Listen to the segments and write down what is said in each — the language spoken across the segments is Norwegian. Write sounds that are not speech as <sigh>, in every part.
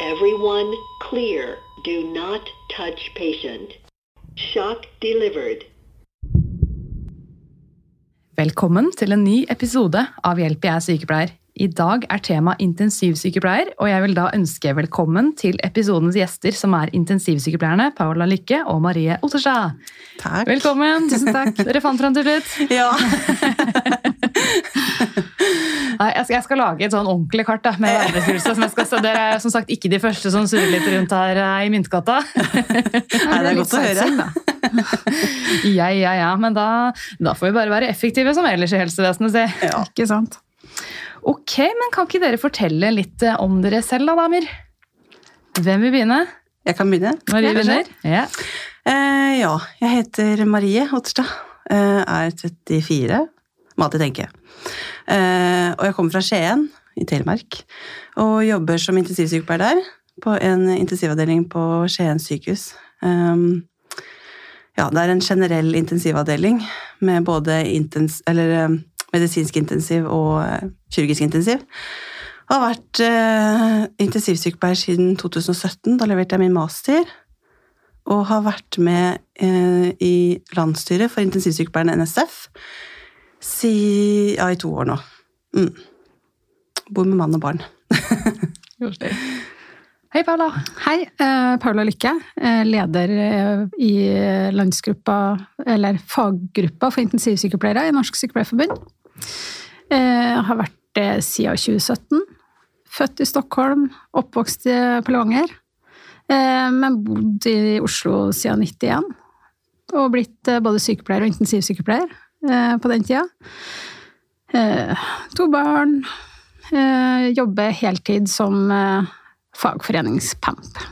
Everyone clear. Do not touch patient. Shock delivered. Velkommen til en ny episode av Hjelp, jeg er sykepleier. I dag er tema intensivsykepleier, og jeg vil da ønske velkommen til episodens gjester, som er intensivsykepleierne Paula Lykke og Marie Otterstad. Takk. Velkommen! Tusen takk. Dere fant fram til slutt. Ja. <laughs> Nei, jeg skal, jeg skal lage et sånn ordentlig kart da, med verdenskurset. Som jeg skal, så dere er som sagt ikke de første som surrer litt rundt her eh, i Myntgata. <laughs> Nei, det er <laughs> godt å høre. <laughs> Ja, ja, ja. Men da, da får vi bare være effektive som ellers i helsevesenet, si. Ja. Ikke sant? Ok, men kan ikke dere fortelle litt eh, om dere selv, da, damer? Hvem vil begynne? Jeg kan begynne. Marie begynner? Ja. Uh, ja, jeg heter Marie Otterstad. Uh, er 34. Må alltid tenke. Eh, og jeg kommer fra Skien i Telemark. Og jobber som intensivsykepleier der. På en intensivavdeling på Skien sykehus. Um, ja, det er en generell intensivavdeling med både intens eller, eh, medisinsk intensiv og eh, kirurgisk intensiv. Jeg har vært eh, intensivsykepleier siden 2017. Da leverte jeg min master. Og har vært med eh, i landsstyret for intensivsykepleierne NSF si, ja, i to år nå. Mm. Bor med mann og barn. <laughs> Hei, Paula. Hei, eh, Paula Lykke. eh, Leder eh, i landsgruppa, eller faggruppa for intensivsykepleiere i Norsk Sykepleierforbund. Eh, har vært det siden 2017. Født i Stockholm, oppvokst på Levanger. Eh, men bodd i Oslo siden 91. Og blitt både sykepleier og intensivsykepleier på den tida. Eh, to barn. Jobbe jobber heltid som eh, fagforeningspamp.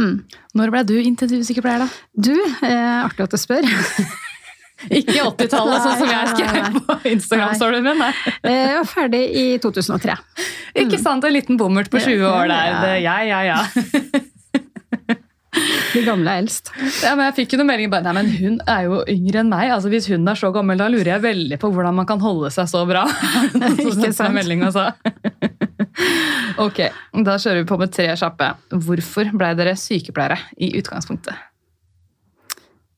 Mm. Når ble du intensivsykepleier, da? Du, eh, artig at du spør. <laughs> Ikke 80-tallet, sånn som jeg skrev på Instagram-storyen min. Nei. <laughs> Eh, Jeg var ferdig i 2003. Ikke sant? En liten bommert på 20 år der. Ja, ja, ja. <laughs> <laughs> De gamle er eldst. Ja, men jeg fikk jo noen meldinger bare, nei, men hun er jo yngre enn meg. altså Hvis hun er så gammel, da lurer jeg veldig på hvordan man kan holde seg så bra. <laughs> <laughs> Ikke Ikke sant? Melding, altså. ok, da kjører vi på med tre kjappe. Hvorfor ble dere sykepleiere i utgangspunktet?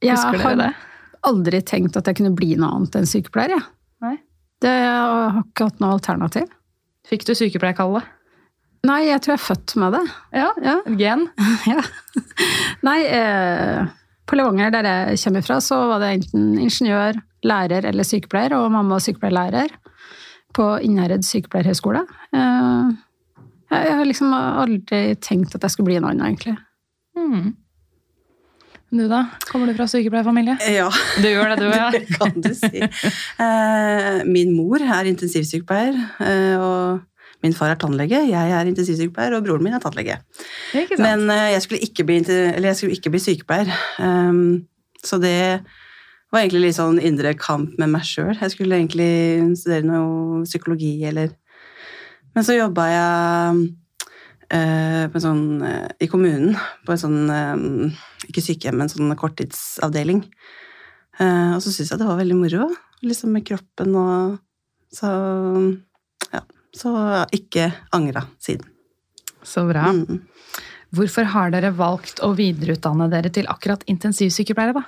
Jeg Husker dere har det? aldri tenkt at jeg kunne bli noe annet enn sykepleier. Ja. Nei. Det jeg har ikke hatt noe alternativ. Fikk du sykepleierkallet? Nei, jeg tror jeg er født med det. Ja, Ja. gen. <laughs> ja. Nei, eh, på Levanger, der jeg kommer fra, så var det enten ingeniør, lærer eller sykepleier, og mamma var sykepleierlærer på Innherred sykepleierhøgskole. Eh, jeg, har liksom aldri tenkt at jeg skulle bli en annen, egentlig. Mm. Du da? Kommer du fra sykepleierfamilie? Ja, Du gjør det, du, ja. <laughs> det kan du si. Eh, min mor er intensivsykepleier, eh, og min far er tannlege. Jeg er intensivsykepleier, og broren min er tannlege. Men uh, jeg, skulle bli, eller jeg skulle ikke bli sykepleier. Um, så det var egentlig litt sånn indre kamp med meg sjøl. Jeg skulle egentlig studere noe psykologi eller Men så jobba jeg uh, sånn, uh, i kommunen, på en sånn Ikke sykehjem, men sånn korttidsavdeling. Og så syntes jeg det var veldig moro, liksom med kroppen og Så. Så ikke angra siden. Så bra. Mm. Hvorfor har dere valgt å videreutdanne dere til akkurat intensivsykepleiere, da?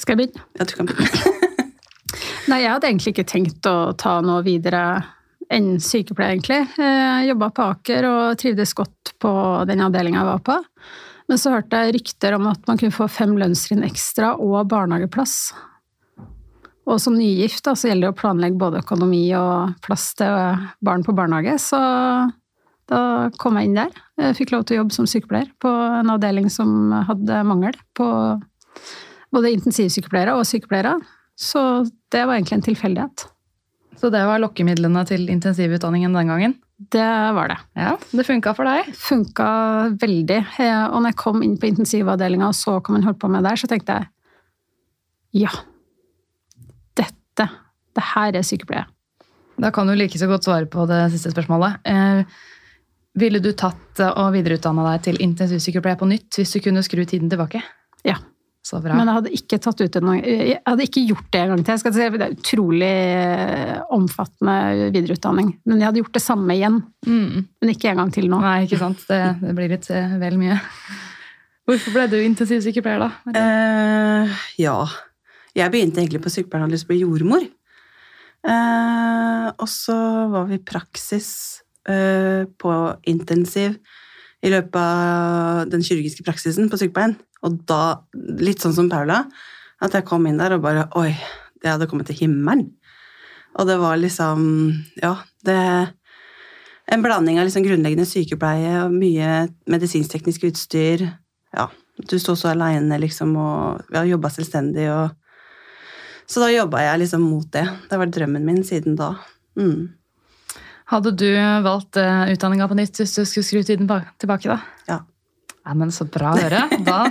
Skal jeg begynne? Ja, du kan begynne. <laughs> Nei, jeg hadde egentlig ikke tenkt å ta noe videre enn sykepleier, egentlig. Jeg jobba på Aker og trivdes godt på den avdelinga jeg var på. Men så hørte jeg rykter om at man kunne få fem lønnstrinn ekstra og barnehageplass. Og som nygift så gjelder det å planlegge både økonomi og plass til barn på barnehage, så da kom jeg inn der. Jeg fikk lov til å jobbe som sykepleier på en avdeling som hadde mangel på både intensivsykepleiere og sykepleiere. Så det var egentlig en tilfeldighet. Så det var lokkemidlene til intensivutdanningen den gangen? det var det. Ja, Det funka for deg? Funka veldig. Eh, Og når jeg kom inn på intensivavdelinga og så hva man holdt på med der, så tenkte jeg ja, dette, det her er sykepleie. Da kan du like så godt svare på det siste spørsmålet. Eh, ville du tatt og videreutdanna deg til intensivsykepleier på nytt hvis du kunne skru tiden tilbake? Ja. Så bra. Men jeg hadde ikke tatt ut en, jeg hadde ikke gjort det en gang til. Jeg skal si, det er utrolig eh, omfattende videreutdanning. Men jeg hadde gjort det samme igjen. mm. Men ikke en gang til nå. Nei, ikke sant. Det, det blir litt eh, vel mye. Hvorfor ble du intensivsykepleier, da? Eh, ja. Jeg begynte egentlig på sykepleien og hadde lyst til å bli jordmor. Eh, og så var vi i praksis eh, på intensiv i løpet av den kirurgiske praksisen på sykepleien. Og da, litt sånn som Paula, at jeg kom inn der og bare Oi, det hadde kommet til himmelen. Og det var liksom Ja, det En blanding av liksom grunnleggende sykepleie og mye medisinsk-teknisk utstyr. Ja, du sto så aleine, liksom, og ja, jobba selvstendig og Så da jobba jeg liksom mot det. Det var drømmen min siden da. Mm. Hadde du valgt uh, utdanninga på nytt hvis du skulle skru tiden tilbake, da? Ja. Ja, men Så bra å høre. <laughs> Da,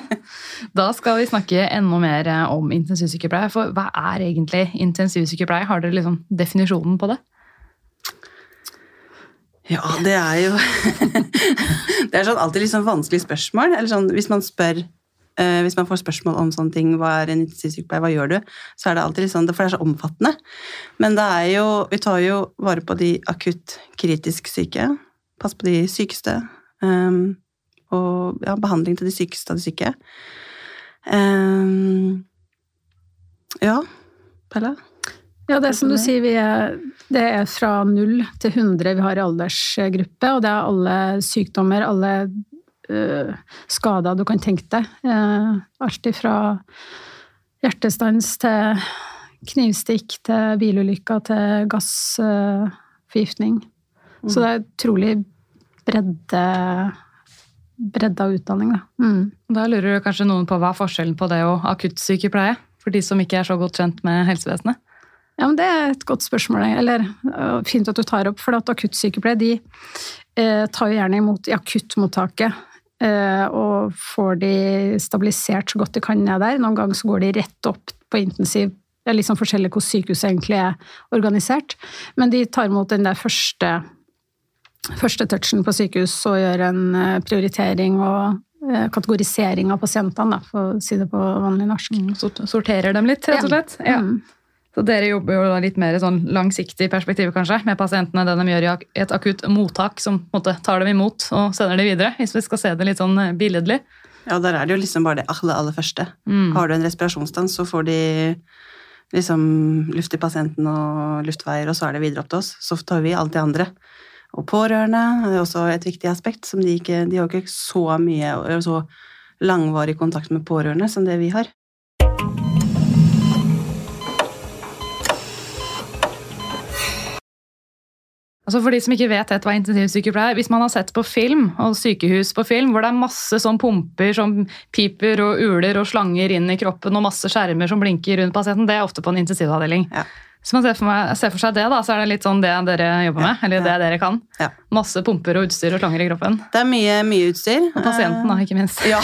da skal vi snakke enda mer eh, om intensivsykepleie. For hva er egentlig intensivsykepleie? Har dere liksom definisjonen på det? Ja, det er jo <laughs> Det er sånn alltid litt sånn vanskelig spørsmål. Eller sånn, hvis man spør Hvis man får spørsmål om sånne ting, hva er en intensivsykepleier, hva gjør du? Så er det alltid litt sånn, for det er så omfattende. Men det er jo Vi tar jo vare på de akutt kritisk syke. Pass på de sykeste. Um, og ja, behandling til de sykeste av de syke. Um, ja, Pelle? Ja, det er som du sier, vi er, det er fra null til 100 vi har i aldersgruppe, og det er alle sykdommer, alle skader du kan tenke deg. Uh, alt ifra hjertestans til knivstikk til bilulykker til gassforgiftning. Så det er utrolig bredde, bredde av utdanning, da. Mm. Da lurer kanskje noen på hva er forskjellen på det og akuttsykepleie? For de som ikke er så godt kjent med helsevesenet. Ja, men Det er et godt spørsmål. Eller øh, fint at du tar opp, for at akuttsykepleiere de eh, tar jo gjerne imot i akuttmottaket. Eh, og får de stabilisert så godt de kan ned der. Noen ganger så går de rett opp på intensiv. Det er litt sånn forskjellig hvordan sykehuset egentlig er organisert. Men de tar imot den der første, første touchen på sykehus og gjør en eh, prioritering og eh, kategorisering av pasientene, da, for å si det på vanlig norsk. Sort- Sorterer dem litt, rett og slett. Ja. Mm. Så dere jobber jo litt mer i sånn langsiktig perspektiv kanskje, med pasientene det de gjør i et akutt mottak som måte tar dem imot og sender dem videre, hvis vi skal se det litt sånn eh, billedlig. Ja, der er det jo liksom bare det aller, aller første. Mm. Har du en respirasjonsstans, så får de liksom luft i pasienten og luftveier, og så er det videre opp til oss. Så tar vi alt det andre. Og pårørende er også et viktig aspekt. som De ikke, de har ikke så mye så langvarig kontakt med pårørende som det vi har. Altså For de som ikke vet helt hva intensivsykepleier er, hvis man har sett på film og sykehus på film, hvor det er masse sånn pumper som piper og uler og slanger inn i kroppen og masse skjermer som blinker rundt pasienten, det er ofte på en intensivavdeling. Ja. Hvis man ser for, meg, ser for seg det, da, så er det litt sånn det dere jobber med, eller det dere kan. Ja. Masse pumper og utstyr og slanger i kroppen. Det er mye, mye utstyr. Og pasienten, da, ikke minst. Ja.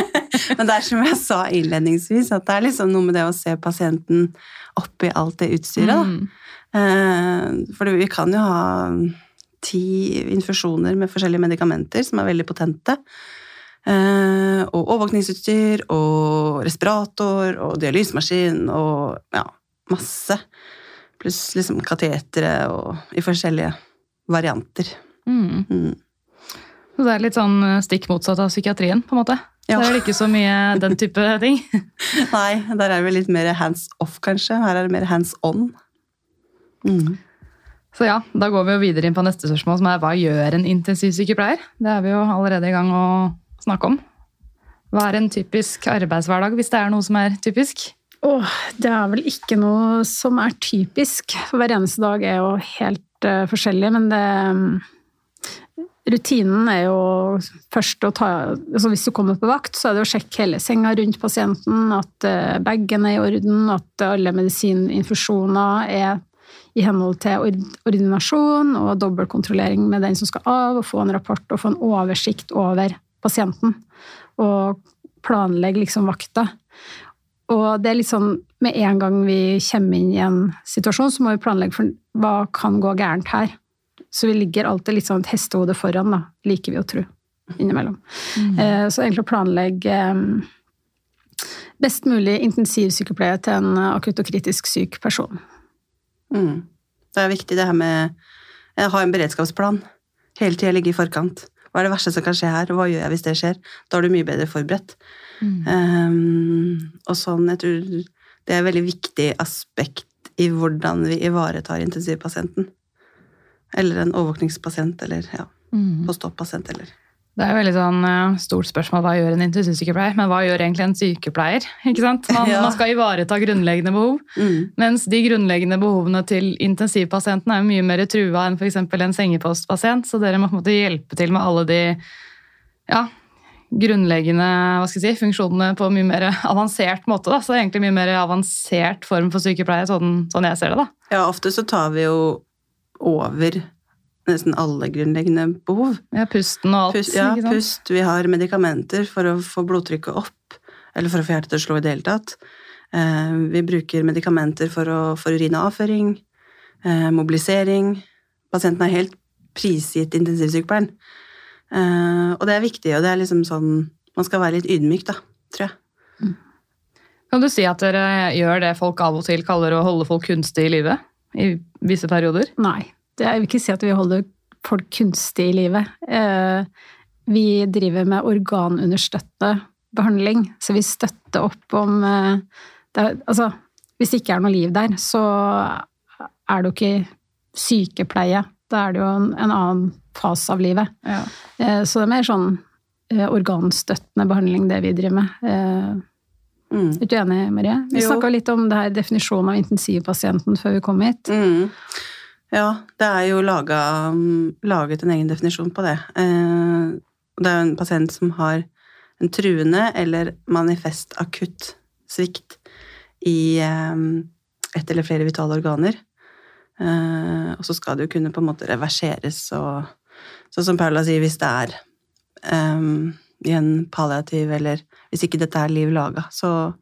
<laughs> Men det er som jeg sa innledningsvis, at det er liksom noe med det å se pasienten oppi alt det utstyret. da. Mm. Eh, For vi kan jo ha ti infusjoner med forskjellige medikamenter som er veldig potente. Eh, Og overvåkningsutstyr og respirator og dialysemaskin og ja, masse. Pluss liksom katetere og i forskjellige varianter. Mm. Mm. Så det er litt sånn eh, stikk motsatt av psykiatrien, på en måte. Ja. Der er det ikke så mye den type <laughs> ting. Nei, der er vi litt mer hands off, kanskje. Her er det mer hands on. Mm. Så ja, da går vi jo videre inn på neste spørsmål, som er hva gjør en intensivsykepleier? Det er vi jo allerede i gang å snakke om. Hva er en typisk arbeidshverdag, hvis det er noe som er typisk? Åh, det er vel ikke noe som er typisk. Hver eneste dag er jo helt uh, forskjellig, men det Rutinen er jo først å ta altså Hvis du kommer på vakt, så er det å sjekke hele senga rundt pasienten, at uh, bagen er i orden, at alle medisininfusjoner er i henhold til ordinasjon og dobbeltkontrollering med den som skal av, og få en rapport og få en oversikt over pasienten. Og planlegge liksom vakta. Og det er litt sånn med en gang vi kommer inn i en situasjon, så må vi planlegge for hva kan gå gærent her. Så vi ligger alltid litt sånn et hestehode foran, da, liker vi å tro, innimellom. Eh, Så egentlig å planlegge eh, best mulig intensivsykepleie til en akutt og kritisk syk person. Mm. Det er viktig det her med å ha en beredskapsplan. Hele tida ligge i forkant. Hva er det verste som kan skje her, og hva gjør jeg hvis det skjer? Da er du mye bedre forberedt. Um, og sånn, jeg tror det er et veldig viktig aspekt i hvordan vi ivaretar intensivpasienten. Eller en overvåkningspasient, eller ja, post-op-pasient, eller Det er jo veldig sånn eh, stort spørsmål hva gjør en intensivsykepleier, men hva gjør egentlig en sykepleier? <laughs> ikke sant? Man, Ja. man skal ivareta grunnleggende behov, mm. mens de grunnleggende behovene til intensivpasienten er jo mye mer trua enn f.eks. en sengepostpasient, så dere må på en måte hjelpe til med alle de ja, grunnleggende hva skal jeg si, funksjonene på en mye mer avansert måte. Da. Så det er egentlig mye mer avansert form for sykepleie, sånn, sånn jeg ser det. da. Ja, ofte så tar vi jo over nesten alle grunnleggende behov. Ja, pusten og alt. Pust, ja, pust. Vi har medikamenter for å få blodtrykket opp, eller for å få hjertet til å slå i det hele tatt. Eh, vi bruker medikamenter for, å, for urinavføring, eh, mobilisering. Pasienten er helt prisgitt intensivsykepleieren. Eh, og det er viktig, og det er liksom sånn Man skal være litt ydmyk, da, tror jeg. Kan du si at dere gjør det folk av og til kaller å holde folk kunstig i live? I visse perioder? Nei, jeg vil ikke si at vi holder folk kunstig i livet. Eh, vi driver med organunderstøttende behandling, så vi støtter opp om eh, det, Altså, hvis det ikke er noe liv der, så er det jo ikke sykepleie. Da er det jo en, en annen fase av livet. Ja. Eh, så det er mer sånn organstøttende behandling, det vi driver med. Eh, Mm. er du enig, Marie? Vi snakka litt om det her definisjonen av intensivpasienten før vi kom hit. Mm. Ja, det er jo laga, mm, laget en egen definisjon på det. Eh, Det er jo en pasient som har en truende eller manifest akutt svikt i eh, ett eller flere vitale organer. Eh, Og så skal det jo kunne på en måte reverseres og Sånn som Paula sier, hvis det er um, i en palliativ eller hvis ikke dette er liv laga, så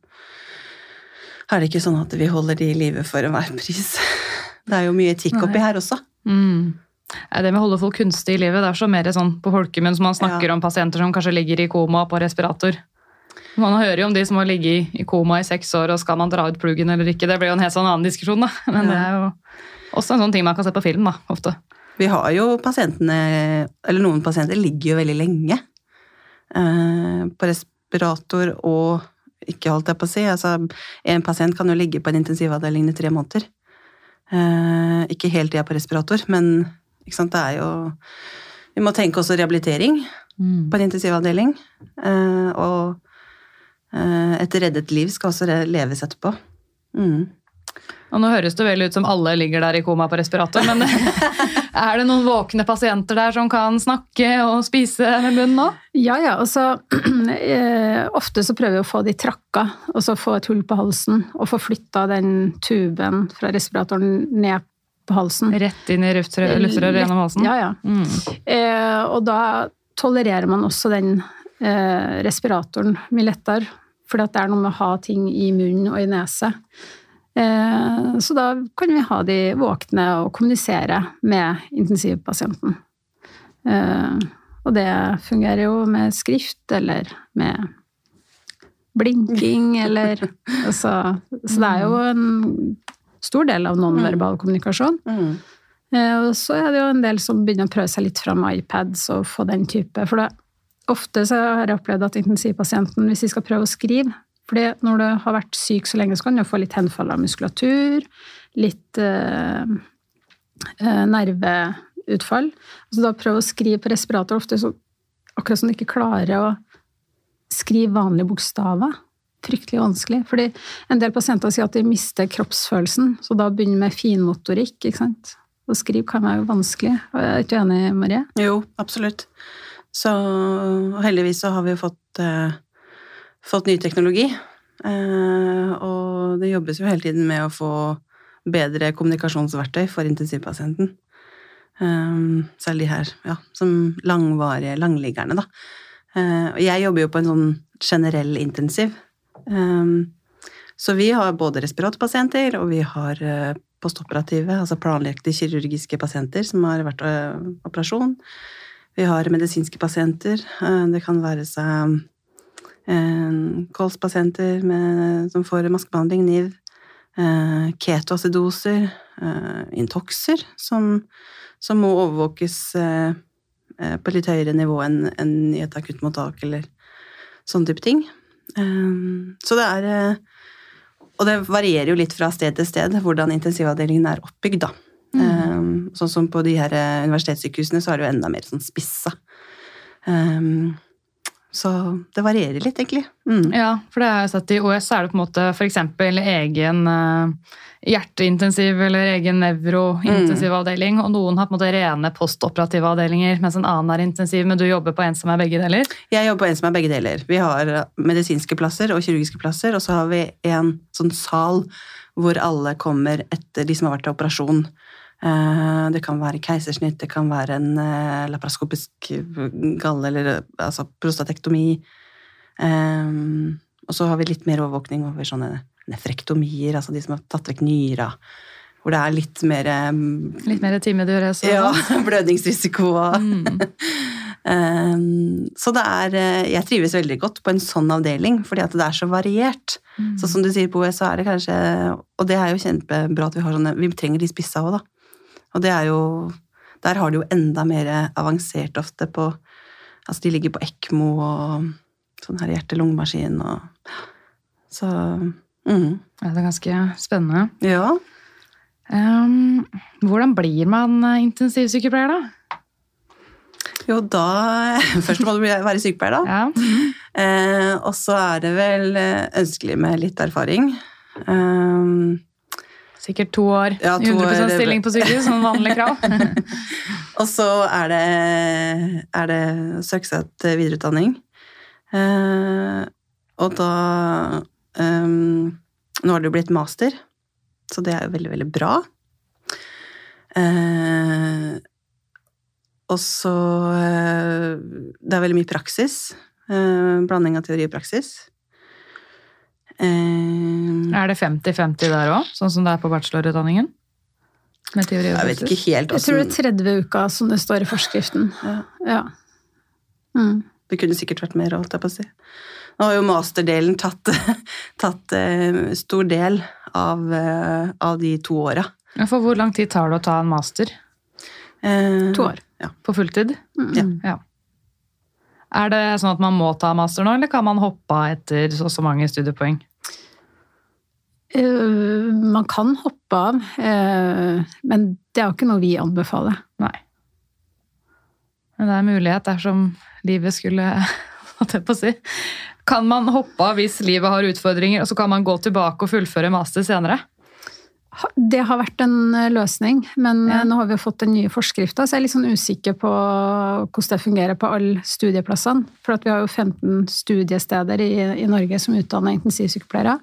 er det ikke sånn at vi holder de i live for enhver pris. <laughs> Det er jo mye etikk oppi her også. Mm. Det med å holde folk kunstig i livet, det er så mer sånn på folkemunn som man snakker Ja. om pasienter som kanskje ligger i koma på respirator. Man hører jo om de som har ligget i koma i seks år, og skal man dra ut pluggen eller ikke. Det blir jo en helt sånn annen diskusjon, da. Men det er jo også en sånn ting man kan se på film, da, ofte. Vi har jo pasientene, eller noen pasienter ligger jo veldig lenge eh, på respirator og ikke holdt jeg på å si, altså en pasient kan jo ligge på en intensivavdeling i tre måneder. Eh, ikke hele tida på respirator, men sant, det er jo Vi må tenke også rehabilitering på en intensivavdeling. eh, og eh, et reddet liv skal også leves etterpå. Mm. Og nå høres det vel ut som alle ligger der i koma på respirator, men <laughs> er det noen våkne pasienter der som kan snakke og spise med munnen nå? Ja, ja. Og så <clears throat> eh, Ofte så prøver vi å få de trakka, og så få et hull på halsen. Og få flytta den tuben fra respiratoren ned på halsen. Rett inn i luftrøret luftrøret gjennom halsen? Ja, ja. Mm. Eh, og da tolererer man også den eh, respiratoren mye lettere. For det er noe med å ha ting i munnen og i nese. Eh, så da kan vi ha de våkne og kommunisere med intensivpasienten. Eh, og det fungerer jo med skrift eller med blinking eller <laughs> altså, Så det er jo en stor del av nonverbal kommunikasjon. Mm. Eh, Og så er det jo en del som begynner å prøve seg litt fram med iPads og få den type. For det, ofte så har jeg opplevd at intensivpasienten, hvis de skal prøve å skrive fordi når du har vært syk så lenge, så kan du få litt henfall av muskulatur, litt eh, eh, nerveutfall. Så da prøv å skrive på respirator ofte så akkurat som du ikke klarer å skrive vanlige bokstaver. Fryktelig vanskelig. Fordi en del pasienter sier at de mister kroppsfølelsen, så da begynner med finmotorikk. ikke sant? Å skrive kan være vanskelig. Er du enig, Marie? Jo, absolutt. Så heldigvis så har vi jo fått, eh, fått ny teknologi. Eh, og det jobbes jo hele tiden med å få bedre kommunikasjonsverktøy for intensivpasienten. Um, særlig her ja, som langvarige langliggerne, da. Uh, og jeg jobber jo på en sånn generell intensiv. Så vi har både respiratpasienter, og vi har postoperative, altså planlagte kirurgiske pasienter som har vært operasjon. Vi har medisinske pasienter. Det kan være seg kolspasienter med, som får maskebehandling, NIV. Ketoacidoser, intokser, som, som må overvåkes på litt høyere nivå enn, enn i et akuttmottak eller sånne type ting. Så det er Og det varierer jo litt fra sted til sted hvordan intensivavdelingen er oppbygd, da. Mm. Sånn som på de her universitetssykehusene så er det jo enda mer sånn spissa. Så det varierer litt, egentlig. Mm. Ja, for det har jeg sett i OS, så er det på en måte f.eks. egen uh, hjerteintensiv eller egen nevrointensivavdeling, mm. og noen har på en måte rene postoperative avdelinger, mens en annen er intensiv, men du jobber på en som er begge deler? Jeg jobber på en som er begge deler. Vi har medisinske plasser og kirurgiske plasser, og så har vi en sånn sal hvor alle kommer etter de som har vært til operasjon. Eh, det kan være keisersnitt, det kan være en eh, laparoskopisk galle eller altså prostatektomi. Eh, og så har vi litt mer overvåkning over sånne nefrektomier, altså de som har tatt vekk nyra. Hvor det er litt mer Litt mer timedurøs? Ja, <laughs> blødningsrisiko og mm. <laughs> Så det er Jeg trives veldig godt på en sånn avdeling, fordi at det er så variert. Mm. Så som du sier på OS, så er det kanskje Og det er jo kjempebra at vi har sånne Vi trenger de spissa òg, da. Og det er jo Der har de jo enda mer avansert ofte på Altså, de ligger på ECMO og sånn her hjerte-lungemaskin og Så mm. Ja, det er ganske spennende. Ja. Um, hvordan blir man intensivsykepleier, da? Jo, da <laughs> Først må du være sykepleier, da. Ja. Eh, og så er det vel ønskelig med litt erfaring. Um, Sikkert to år ja, to 100 år, stilling på sykehus som vanlig krav. <laughs> og så er det, er det søke seg til videreutdanning. Eh, og da um, Nå har det jo blitt master, så det er jo veldig, veldig bra. Eh, og så eh, Det er veldig mye praksis. Eh, blanding av teori og praksis. Eh, er det 50-50 der òg, sånn som det er på bachelorutdanningen? Med teori og Jeg vet ikke helt Jeg tror det er 30 uka, som det står i forskriften. Ja. ja. Mm. Det kunne sikkert vært mer, holdt jeg på å si. Nå har jo masterdelen tatt, <laughs> tatt uh, stor del av, uh, av de to åra. Ja, for hvor lang tid tar det å ta en master? Uh, to år. Ja. På fulltid? Mm. Ja. Er det sånn at man må ta master nå, eller kan man hoppe av etter så, så mange studiepoeng? Uh, man kan hoppe av, uh, men det er jo ikke noe vi anbefaler. Nei. Men det er mulighet dersom livet skulle <laughs> Holdt jeg på å si. Kan man hoppe av hvis livet har utfordringer, og så kan man gå tilbake og fullføre master senere? Det har vært en eh, løsning, men ja. nå har vi fått den nye forskrifta, så jeg er litt sånn usikker på hvordan det fungerer på alle studieplassene. For vi har jo 15 studiesteder i, i Norge som utdanner intensivsykepleiere.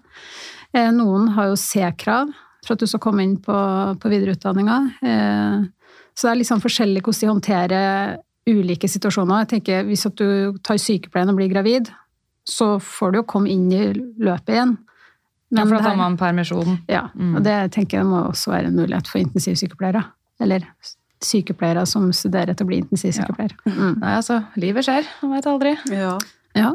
Eh, noen har jo C-krav for at du skal komme inn på, på videreutdanninga. Eh, så det er litt sånn forskjellig hvordan de håndterer ulike situasjoner. Jeg tenker Hvis at du tar sykepleien og blir gravid, så får du jo komme inn i løpet igjen. Men ja, for da tar man permisjon. Ja, mm. og det tenker jeg må også være en mulighet for intensivsykepleiere. Eller sykepleiere som studerer til å bli intensivsykepleier. Ja. Mm. Nei, altså, livet skjer, man veit aldri. Ja. ja.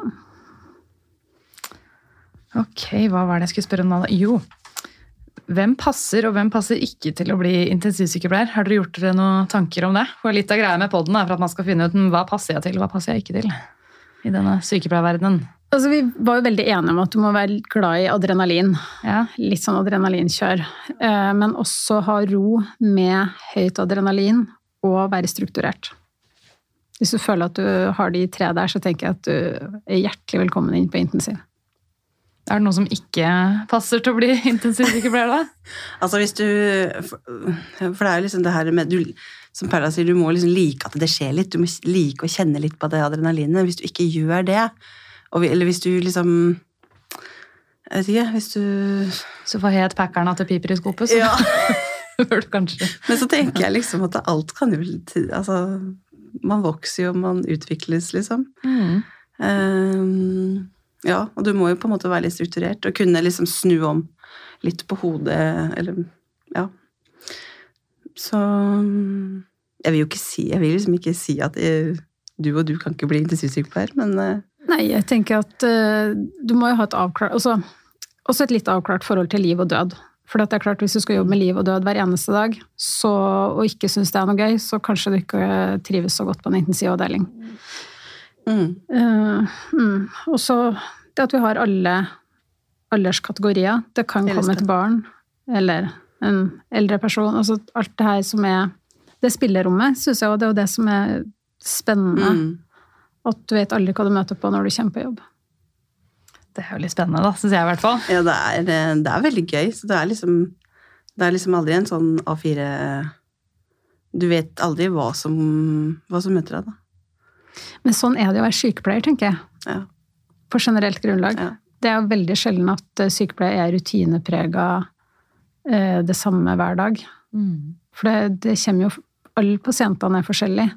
Ok, hva var det jeg skulle spørre om nå? Jo, hvem passer og hvem passer ikke til å bli intensivsykepleier? Har dere gjort dere noen tanker om det? Og Litt av greia med poden er for at man skal finne ut hva passer jeg til, og hva passer jeg ikke til i denne sykepleierverdenen. Altså, vi var jo veldig enige om at du må være glad i adrenalin. Ja. Litt sånn adrenalinkjør. Eh, men også ha ro med høyt adrenalin og være strukturert. Hvis du føler at du har de tre der, så tenker jeg at du er hjertelig velkommen inn på intensiv. Er det noe som ikke passer til å bli <laughs> intensivsykepleier, da? altså hvis du For det er jo liksom det her med du, Som Perla sier, du må liksom like at det skjer litt. Du må like å kjenne litt på det adrenalinet. Hvis du ikke gjør det, og, eller hvis du liksom Jeg vet ikke, hvis du Så får het packeren at det piper i skopet, så Ja. <laughs> bør du kanskje Men så tenker jeg liksom at alt kan jo Altså, man vokser jo, man utvikles, liksom. mm. Ehm, ja, og du må jo på en måte være litt strukturert og kunne liksom snu om litt på hodet, eller ja. Så jeg vil jo ikke si Jeg vil liksom ikke si at jeg, du og du kan ikke bli intensivsykepleier, men eh, Nei, jeg tenker at uh, du må jo ha et avklart også, Også et litt avklart forhold til liv og død. For det er klart, hvis du skal jobbe med liv og død hver eneste dag, så, og ikke syns det er noe gøy, så kanskje du ikke trives så godt på en intensivavdeling. mm, Eh, mm. Og så det at vi har alle alderskategorier. Det kan Hele komme et barn eller en eldre person. Altså alt det her som er Det spillerommet, syns jeg, og det er jo det som er spennende. mm. At du vet aldri hva du møter på når du kommer på jobb. Det er jo litt spennende, da, syns jeg i hvert fall. Ja, det er, eh, det er veldig gøy. Så det er liksom Det er liksom aldri en sånn A4 Du vet aldri hva som, hva som møter deg, da. Men sånn er det å være sykepleier, tenker jeg. Ja. På generelt grunnlag. Ja. Det er jo veldig sjelden at eh, sykepleier er rutineprega eh, det samme hver dag. Mm. For det, det kommer jo Alle pasientene er forskjellige.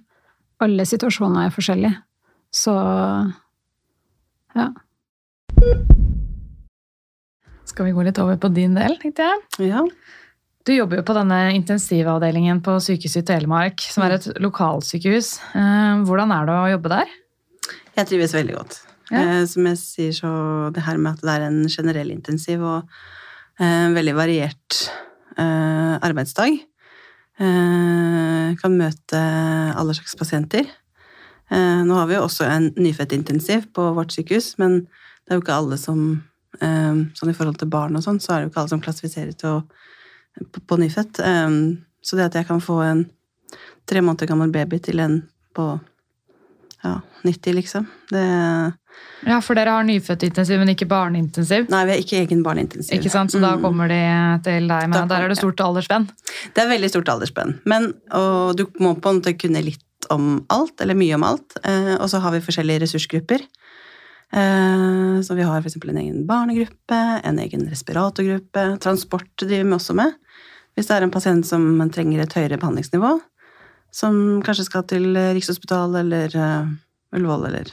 Alle situasjoner er forskjellige. Så ja. Skal vi gå litt over på din del, tenkte jeg. ja. Du jobber jo på denne intensivavdelingen på Sykehuset i Telemark, som er et lokalsykehus. Eh, Hvordan er det å jobbe der? Jeg trives veldig godt. Ja. Eh, som jeg sier, så det her med at det er en generell intensiv og en veldig variert eh, arbeidsdag. Eh, kan møte alle slags pasienter. Eh, nå har vi jo også en nyfødtintensiv på vårt sykehus, men det er jo ikke alle som eh, Sånn i forhold til barn og sånn, så er det jo ikke alle som klassifiserer til å, på, på nyfødt. Um, så det at jeg kan få en tre måneder gammel baby til en på ja, 90, liksom. Det, Ja, for dere har nyfødtintensiv, men ikke barneintensiv. nei, vi har ikke egen barneintensiv. Ikke sant? Så da Mm. kommer de til deg men Da Der er det stort aldersspenn. Det er veldig stort aldersspenn. Men, og du må på en måte kunne litt om alt, eller mye om alt. Eh, og så har vi forskjellige ressursgrupper. Eh, så vi har f.eks. en egen barnegruppe, en egen respiratorgruppe. Transport driver vi også med. Hvis det er en pasient som trenger et høyere behandlingsnivå, som kanskje skal til Rikshospitalet eller uh, Ullevål eller,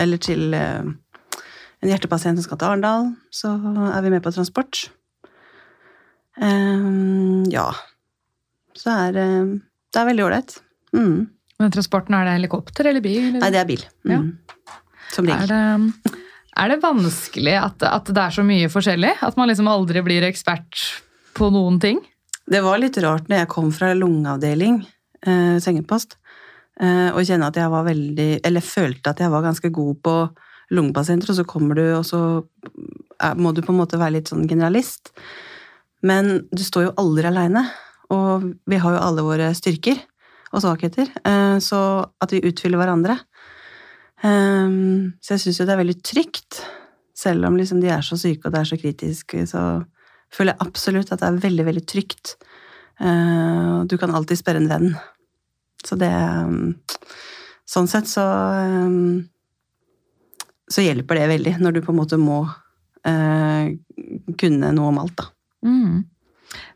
eller til uh, en hjertepasient som skal til Arendal, så er vi med på transport. Um, ja. Så er uh, det er veldig ålreit. Mm. Men transporten, er det helikopter eller bil? eller? Nei, det er bil. Ja. Mm. Som Er regel. er det vanskelig at, at det er så mye forskjellig? At man liksom aldri blir ekspert på noen ting? Det var litt rart når jeg kom fra lungeavdeling, eh, sengepost, eh, og kjenne at jeg var veldig Eller følte at jeg var ganske god på lungepasienter, og så kommer du, og så er, må du på en måte være litt sånn generalist. Men du står jo aldri aleine, og vi har jo alle våre styrker og svakheter, eh, så at vi utfyller hverandre. Eh, så jeg syns jo det er veldig trygt, selv om liksom de er så syke og det er så kritisk, så føler jeg absolutt at det er veldig, veldig trygt. Eh, Du kan alltid spørre en venn. Så det um, Sånn sett så um, Så hjelper det veldig, når du på en måte må eh, kunne noe om alt, da. Mm.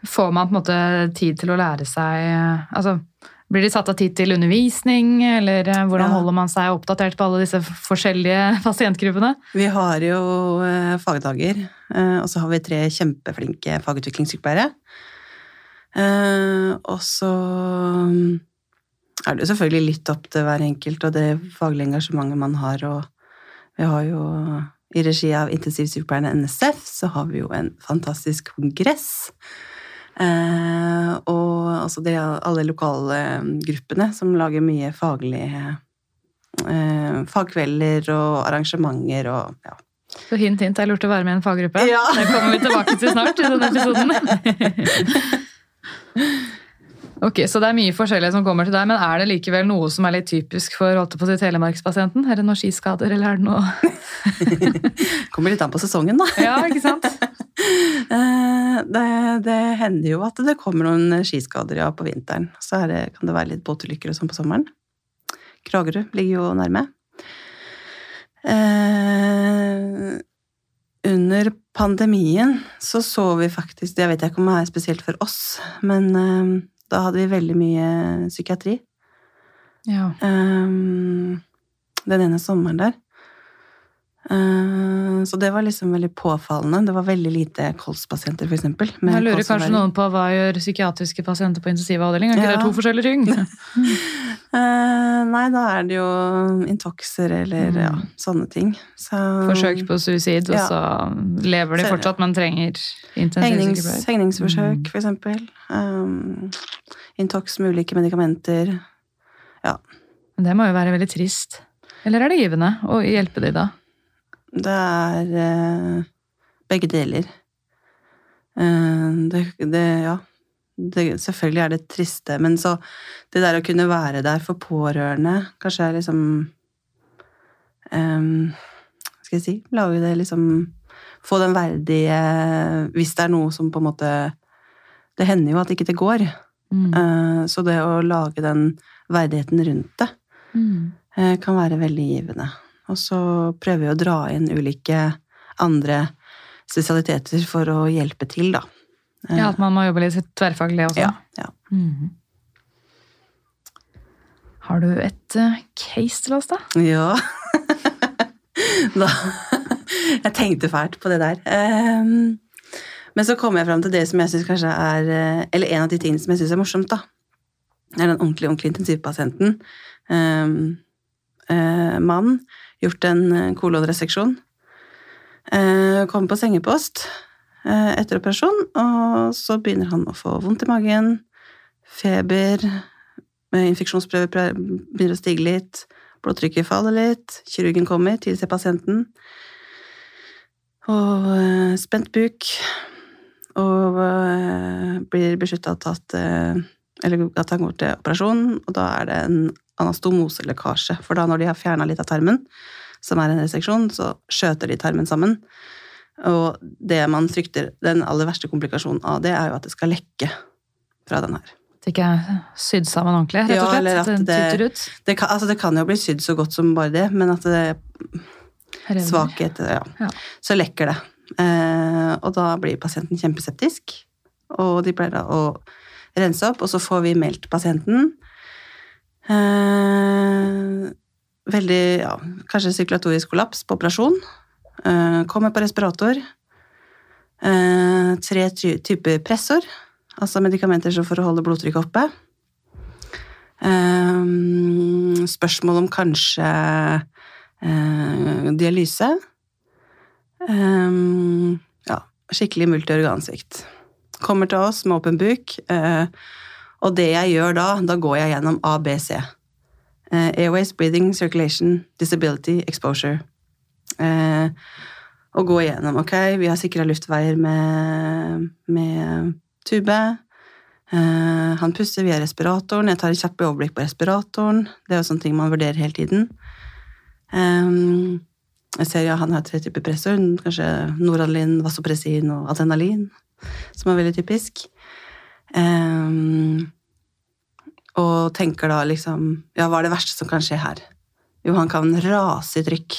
Får man på en måte tid til å lære seg altså, Blir de satt av tid til undervisning, eller eh, hvordan holder man seg oppdatert på alle disse forskjellige <laughs> pasientgruppene? Vi har jo eh, fagdager, eh, og så har vi tre kjempeflinke fagutviklingssykepleiere. Og så mm, er det jo selvfølgelig litt opp til hver enkelt og det faglige engasjementet man har, og vi har jo i regi av intensivsykepleierne NSF så har vi jo en fantastisk kongress. Eh, og altså det er alle lokale gruppene som lager mye faglige eh, fagkvelder og arrangementer og ja. Så hint, hint, jeg lurte å være med i en faggruppe. Ja. Det kommer vi tilbake til snart i denne episoden. <laughs> Ok, Så det er mye forskjellig som kommer til deg, men er det likevel noe som er litt typisk for holdt på å si, telemarkspasienten? Er det noen skiskader, eller er det noe <laughs> Kommer litt an på sesongen, da. Ja, ikke sant? <laughs> Eh, Det, det hender jo at det kommer noen skiskader ja, på vinteren. Så det, kan det være litt båtulykker og sånn på sommeren. Kragerø ligger jo nærme. Eh, under pandemien så så vi faktisk Det vet jeg ikke om det er spesielt for oss, men eh, da hadde vi veldig mye psykiatri. Ja. Um, den ene sommeren der. Uh, så det var liksom veldig påfallende. Det var veldig lite kolspasienter, med Jeg lurer kanskje noen på hva gjør psykiatriske pasienter på intensivavdeling? Er ikke Ja. det to forskjellige ting? <laughs> Eh, nei, da er det jo intoxer eller ja, sånne ting. Så, Forsøk på suicid, og Ja. så lever de fortsatt, men trenger intensivsykepleier. hegningsforsøk, Mm. eksempel. Um, intox med ulike medikamenter. Men det må jo være veldig trist. Eller er det givende å hjelpe de da? Det er eh, begge deler. Eh, det, det, ja. Det, selvfølgelig er det triste, men så det der å kunne være der for pårørende, kanskje er liksom eh, Skal jeg si Lage det liksom Få den verdige Hvis det er noe som på en måte Det hender jo at ikke det går. Mm. Eh, så det å lage den verdigheten rundt det Mm. eh, kan være veldig givende. Og så prøver vi å dra inn ulike andre spesialiteter for å hjelpe til, da. Ja, at man må jobbe litt tverrfaglig også. ja, ja. Mm. Har du et eh, case til oss, da? Ja. <laughs> da, <laughs> jeg tenkte fælt på det der. Ehm, men så kom jeg fram til det som jeg syns kanskje er eh, Eller en av de tingene som jeg syns er morsomt, da. Det er den ordentlig, ordentlig intensivpasienten. Um, eh, mann. Gjort en eh, kolonreseksjon. Kom Kommer på sengepost eh, etter operasjon, og så begynner han å få vondt i magen. Feber. eh, Infeksjonsprøver begynner å stige litt. Blodtrykket faller litt. Kirurgen kommer, tilser pasienten. Og eh, spent buk. Og eh, blir beslutta tatt eh, Eller at han går til operasjon, og da er det en anastomoselekkasje. For da når de har fjerna litt av tarmen, som er en reseksjon, så skjøter de tarmen sammen. Og det man frykter, den aller verste komplikasjonen av det, er jo at det skal lekke fra den her. At det ikke er sydd sammen ordentlig, rett og Ja, slett? eller at det-? Det kan, altså det kan jo bli sydd så godt som bare det, men at det Revner. svakhet ja. Ja. Så lekker det. Eh, og da blir pasienten kjempeseptisk, og de pleier da å rense opp, og så får vi meldt pasienten. Eh, veldig, ja, kanskje sykulatorisk kollaps på operasjon. Eh, kommer på respirator. Eh, tre ty typer pressor, altså medikamenter som for å holde blodtrykket oppe. Eh, spørsmål om kanskje eh, dialyse. Eh, ja, skikkelig multiorgansvikt. Kommer til oss med åpen buk, eh, og det jeg gjør da, da går jeg gjennom ABC. Uh, airways, breathing, circulation, disability, exposure. Uh, og gå igjennom, ok, vi har sikra luftveier med, med tube. Uh, han puster via respiratoren, jeg tar et kjapt overblikk på respiratoren. Det er jo sånne ting man vurderer hele tiden. Um, jeg ser ja, han har tre typer pressord. kanskje Noradlin, Vasopressin og adrenalin, som er veldig typisk. Um, og tenker da liksom Ja, hva er det verste som kan skje her? Jo, han kan rase i trykk.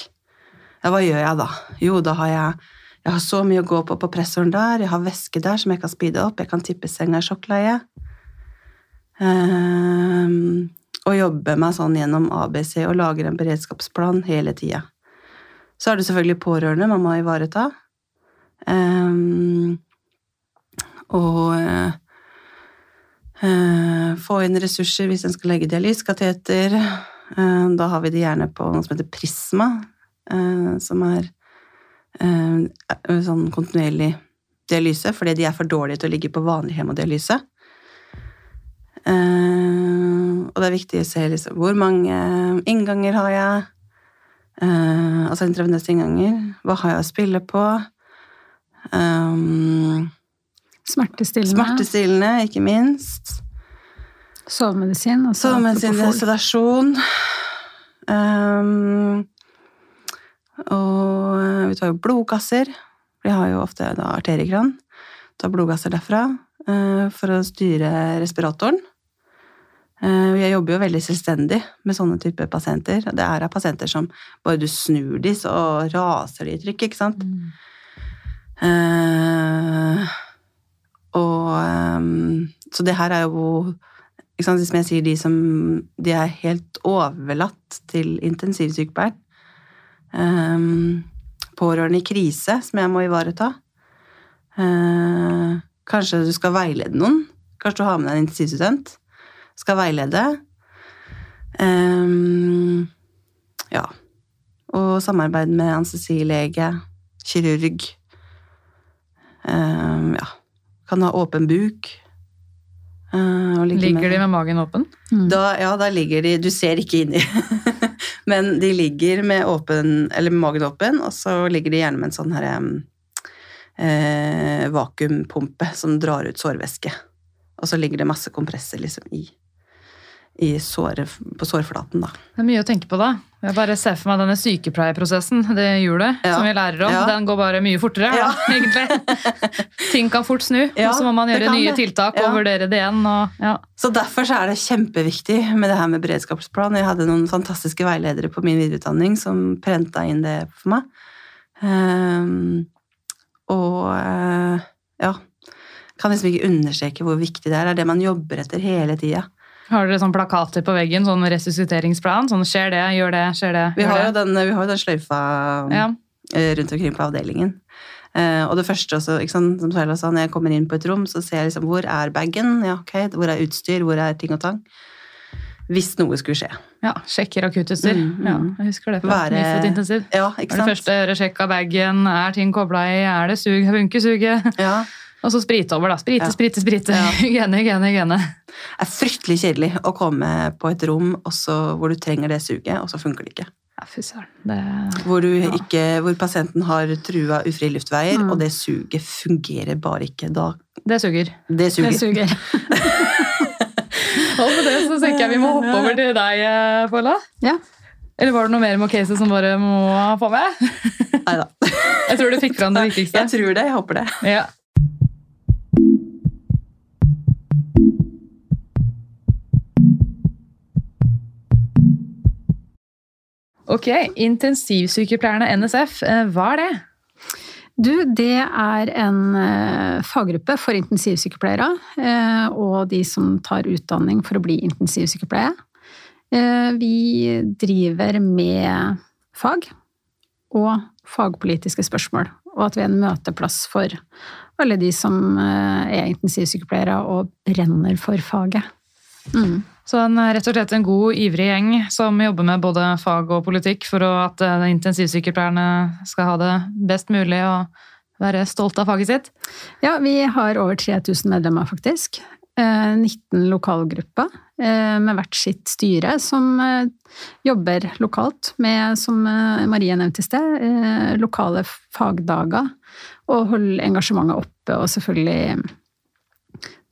Ja, hva gjør jeg da? Jo, da har jeg jeg har så mye å gå på på pressoren der, jeg har væske der som jeg kan speede opp, jeg kan tippe senga i sjokkleie. Um, og jobbe meg sånn gjennom ABC og lager en beredskapsplan hele tida. Så er det selvfølgelig pårørende man må ivareta. Um, og eh, få inn ressurser hvis en skal legge dialysekateter. Eh, da har vi det gjerne på noe som heter Prisma, eh, som er eh, sånn kontinuerlig dialyse, fordi de er for dårlige til å ligge på vanlig hemodialyse. Eh, og det er viktig å se liksom, hvor mange innganger har jeg, eh, altså intravenøse innganger, hva har jeg å spille på, um, Smertestillende. smertestillende, ikke minst, Sovemedisin. Altså sovemedisin, sedasjon, um, og eh, vi tar jo blodgasser, vi har jo ofte da arteriekran, tar blodgasser derfra uh, for å styre respiratoren. Uh, Jeg jobber jo veldig selvstendig med sånne typer pasienter. Det er av pasienter som bare du snur de, så raser de i trykk, ikke sant? Eh, og um, Så det her er jo ikke sant, Som jeg sier, de som De er helt overlatt til intensivsykepleieren. Um, pårørende i krise, som jeg må ivareta. Uh, kanskje du skal veilede noen. Kanskje du har med deg en intensivstudent. Skal veilede. Um, ja. Og samarbeid med anestesilege, kirurg. Um, ja. Kan ha åpen buk. Eh, og ligge Ligger de med magen åpen? da, ja, da ligger de Du ser ikke inni. <laughs> Men de ligger med, åpen, eller med magen åpen, og så ligger de gjerne med en sånn her eh, vakuumpumpe som drar ut sårvæske. Og så ligger det masse kompresser liksom i såret, på sårflaten, da. Det er mye å tenke på da. Jeg bare ser for meg denne sykepleierprosessen, det hjulet Ja. som vi lærer om. Ja. Den går bare mye fortere, Ja. da, <laughs> egentlig. Ting kan fort snu, og så må man gjøre nye det. tiltak og vurdere det igjen. Og, ja. Så derfor så er det kjempeviktig med det her med beredskapsplan. Jeg hadde noen fantastiske veiledere på min videreutdanning som prenta inn det for meg. Um, og uh, ja Kan liksom ikke understreke hvor viktig det er. Det er det man jobber etter hele tida. Har dere sånn plakater på veggen, sånn resusciteringsplan? Sånn skjer det, gjør det, skjer det, Vi har jo den, vi har den sløyfa Ja. eh, rundt omkring på avdelingen. Eh, og det første også, sant, som Saila sa, når jeg kommer inn på et rom, så ser jeg liksom hvor er bagen, ja, ok, hvor er utstyr, hvor er ting og tang. Hvis noe skulle skje. ja, Sjekker akuttutstyr. Mm, mm. Ja, jeg husker det fra Være- Nyfødt intensiv. Ja, ikke er det første jeg gjør, sjekk av bagen, er ting kobla i, er det sug, funker suget? Ja. <laughs> Og så sprite over, da. Sprite, Ja. sprite, sprite. Ja. <laughs> Hygiene, hygiene, hygiene. Det er fryktelig kjedelig å komme på et rom også, hvor du trenger det suget, og så funker det ikke. Ja, fy søren. Det Hvor, ja. ikke, hvor pasienten har trua ufrie luftveier, Mm. og det suget fungerer bare ikke. Da, Det suger. det suger. Det suger. <laughs> Og med det så tenker jeg vi må hoppe over til deg, eh, Paula. Ja. Eller var det noe mer med caset som bare må få med? Neida. <laughs> Jeg tror du fikk fram det viktigste. Jeg tror det, jeg håper det. Ja. Ok, intensivsykepleierne NSF, eh, hva er det? Du, det er en eh, faggruppe for intensivsykepleiere eh, og de som tar utdanning for å bli intensivsykepleiere. Eh, vi driver med fag og fagpolitiske spørsmål, og at vi er en møteplass for alle de som er intensivsykepleiere og brenner for faget. Mm. Så en, eh, rett og slett en god, ivrig gjeng som jobber med både fag og politikk for at eh, intensivsykepleierne skal ha det best mulig og være stolt av faget sitt. Ja, vi har over 3000 medlemmer, faktisk. Eh, 19 lokalgrupper eh, med hvert sitt styre som jobber lokalt med, som Marie nevnte i sted, lokale fagdager. Og holde engasjementet oppe og selvfølgelig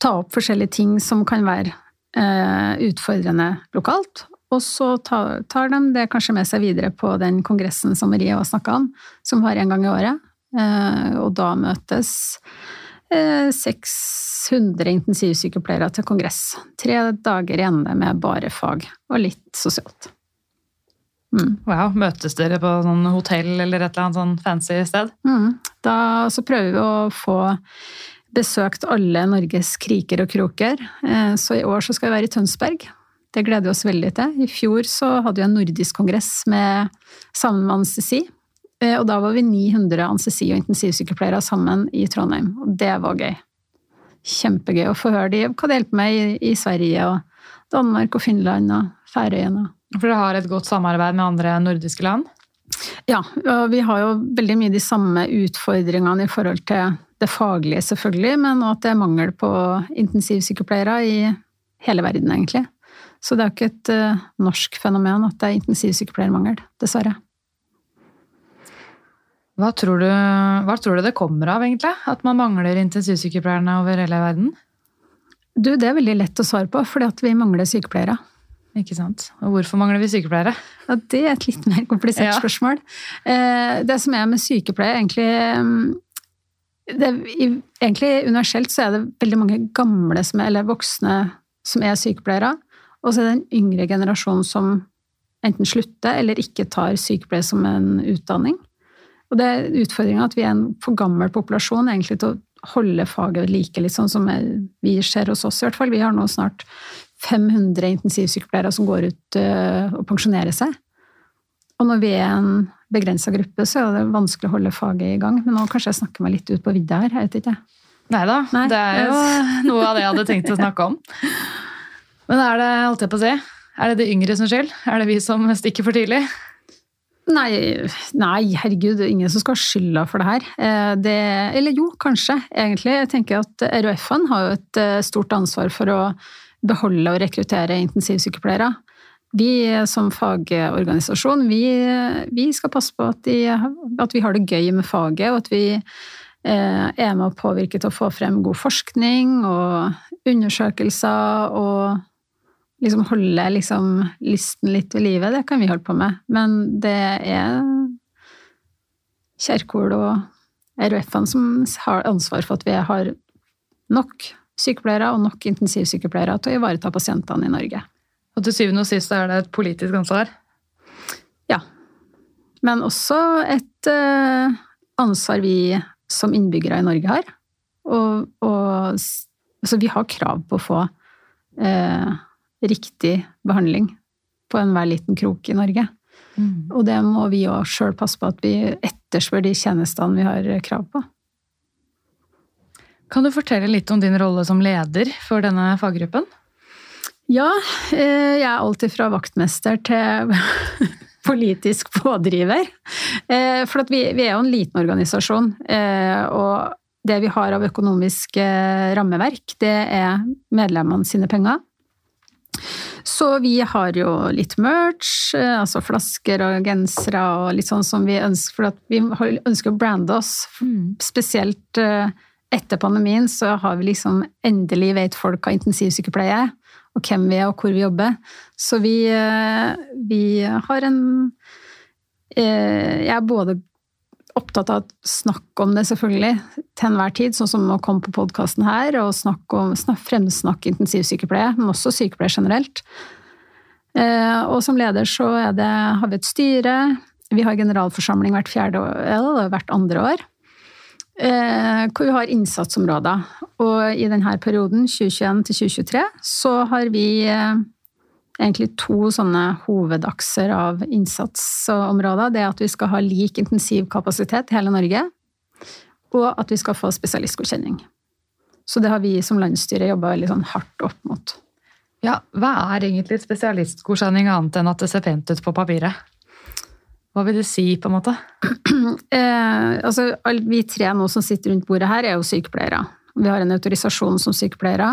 ta opp forskjellige ting som kan være utfordrende lokalt. Og så tar, de det kanskje med seg videre på den kongressen som Marie har snakka om, som har en gang i året. Eh, og da møtes eh, 600 intensivsykepleiere til kongress. Tre dager i ende med bare fag, og litt sosialt. Mm. Wow, Møtes dere på sånn hotell eller et eller annet sånn fancy sted? Mm. Da så prøver vi å få besøkt alle Norges kriker og kroker. Eh, Så i år så skal vi være i Tønsberg. Det gleder vi oss veldig til. I fjor så hadde vi en nordisk kongress med, sammen med anestesi. Eh, Og da var vi 900 anestesi- og intensivsykepleiere sammen i Trondheim. Og det var gøy. Kjempegøy å få høre de, hva det hjelper med i, i Sverige og Danmark og Finland og Færøyene. For dere har et godt samarbeid med andre nordiske land? Ja, og vi har jo veldig mye de samme utfordringene i forhold til det faglige, selvfølgelig, men at det er mangel på intensivsykepleiere i hele verden, egentlig. Så det er jo ikke et uh, norsk fenomen at det er intensivsykepleiermangel, dessverre. Hva tror, du, hva tror du det kommer av, egentlig? At man mangler intensivsykepleierne over hele verden? Du, det er veldig lett å svare på, fordi at vi mangler sykepleiere. Ikke sant? Og hvorfor mangler vi sykepleiere? Ja, det er et litt mer komplisert Ja. spørsmål. Uh, Det som er med sykepleiere, egentlig mm, det, Egentlig universelt så er det veldig mange gamle som er, eller voksne som er sykepleiere, og så er det en yngre generasjon som enten slutter eller ikke tar sykepleie som en utdanning. Og det er utfordringa at vi er en for gammel populasjon egentlig til å holde faget ved like, litt sånn som vi ser hos oss i hvert fall. Vi har nå snart 500 intensivsykepleiere som går ut øh, og pensjonerer seg. Og når vi er en begrensa gruppe, så er det vanskelig å holde faget i gang. Men nå kanskje jeg snakker meg litt ut på vidda her. jeg vet ikke. Neida, Nei. det er jo <laughs> noe av det jeg hadde tenkt å snakke om. Men er det, holdt jeg på å si, er det de yngre sin skyld? Er det vi som stikker for tidlig? Nei, nei, herregud, det er ingen som skal ha skylda for det her. Eh, Det, eller jo, kanskje, egentlig. Jeg tenker at RHF-ene har jo et eh, stort ansvar for å beholde og rekruttere intensivsykepleiere. Vi som fagorganisasjon, vi, vi skal passe på at, de, at vi har det gøy med faget, og at vi eh, er med å påvirke til å få frem god forskning og undersøkelser og liksom holde liksom lysten litt ved livet, det kan vi holde på med. Men det er Kjerkol og RUF-ene som har ansvar for at vi har nok sykepleiere og nok intensivsykepleiere til å ivareta pasientene i Norge. Og til syvende og sist er det et politisk ansvar. Ja. Men også et eh, ansvar vi som innbyggere i Norge har. Og, og altså vi har krav på å få eh, riktig behandling på enhver liten krok i Norge. Og det må vi òg sjøl passe på at vi etterspør de tjenestene vi har krav på. Kan du fortelle litt om din rolle som leder for denne faggruppen? Ja, eh, jeg er alltid fra vaktmester til <laughs> politisk pådriver. Eh, For at vi, vi er jo en liten organisasjon, eh, og det vi har av økonomisk rammeverk, det er medlemmene sine penger. Så vi har jo litt merch, altså flasker og gensere og litt sånn som vi ønsker, for at vi ønsker å brande oss. Spesielt eh, etter pandemien så har vi liksom endelig vet folk hva intensivsykepleie er, og hvem vi er og hvor vi jobber. Så vi, eh, vi har en eh, Jeg er både opptatt av å snakke om det selvfølgelig til enhver tid, sånn som å komme på podkasten her og snakke om, snak, fremsnakke intensivsykepleie, men også sykepleie generelt. Eh, og som leder så det, har vi et styre. Vi har generalforsamling hvert, fjerde eller hvert andre år. Eh, hvor vi har innsatsområder. Og i denne perioden, 2021 til 2023, så har vi eh, egentlig to sånne hovedakser av innsatsområder. Det er at vi skal ha lik intensivkapasitet i hele Norge, og at vi skal få spesialistgodkjenning. Så det har vi som landsstyre jobba veldig sånn hardt opp mot. Ja, Hva er egentlig spesialistgodkjenning annet enn at det ser pent ut på papiret? Hva vil det si, på en måte? <clears throat> Eh, altså, vi tre nå som sitter rundt bordet her, er jo sykepleiere. Vi har en autorisasjon som sykepleiere.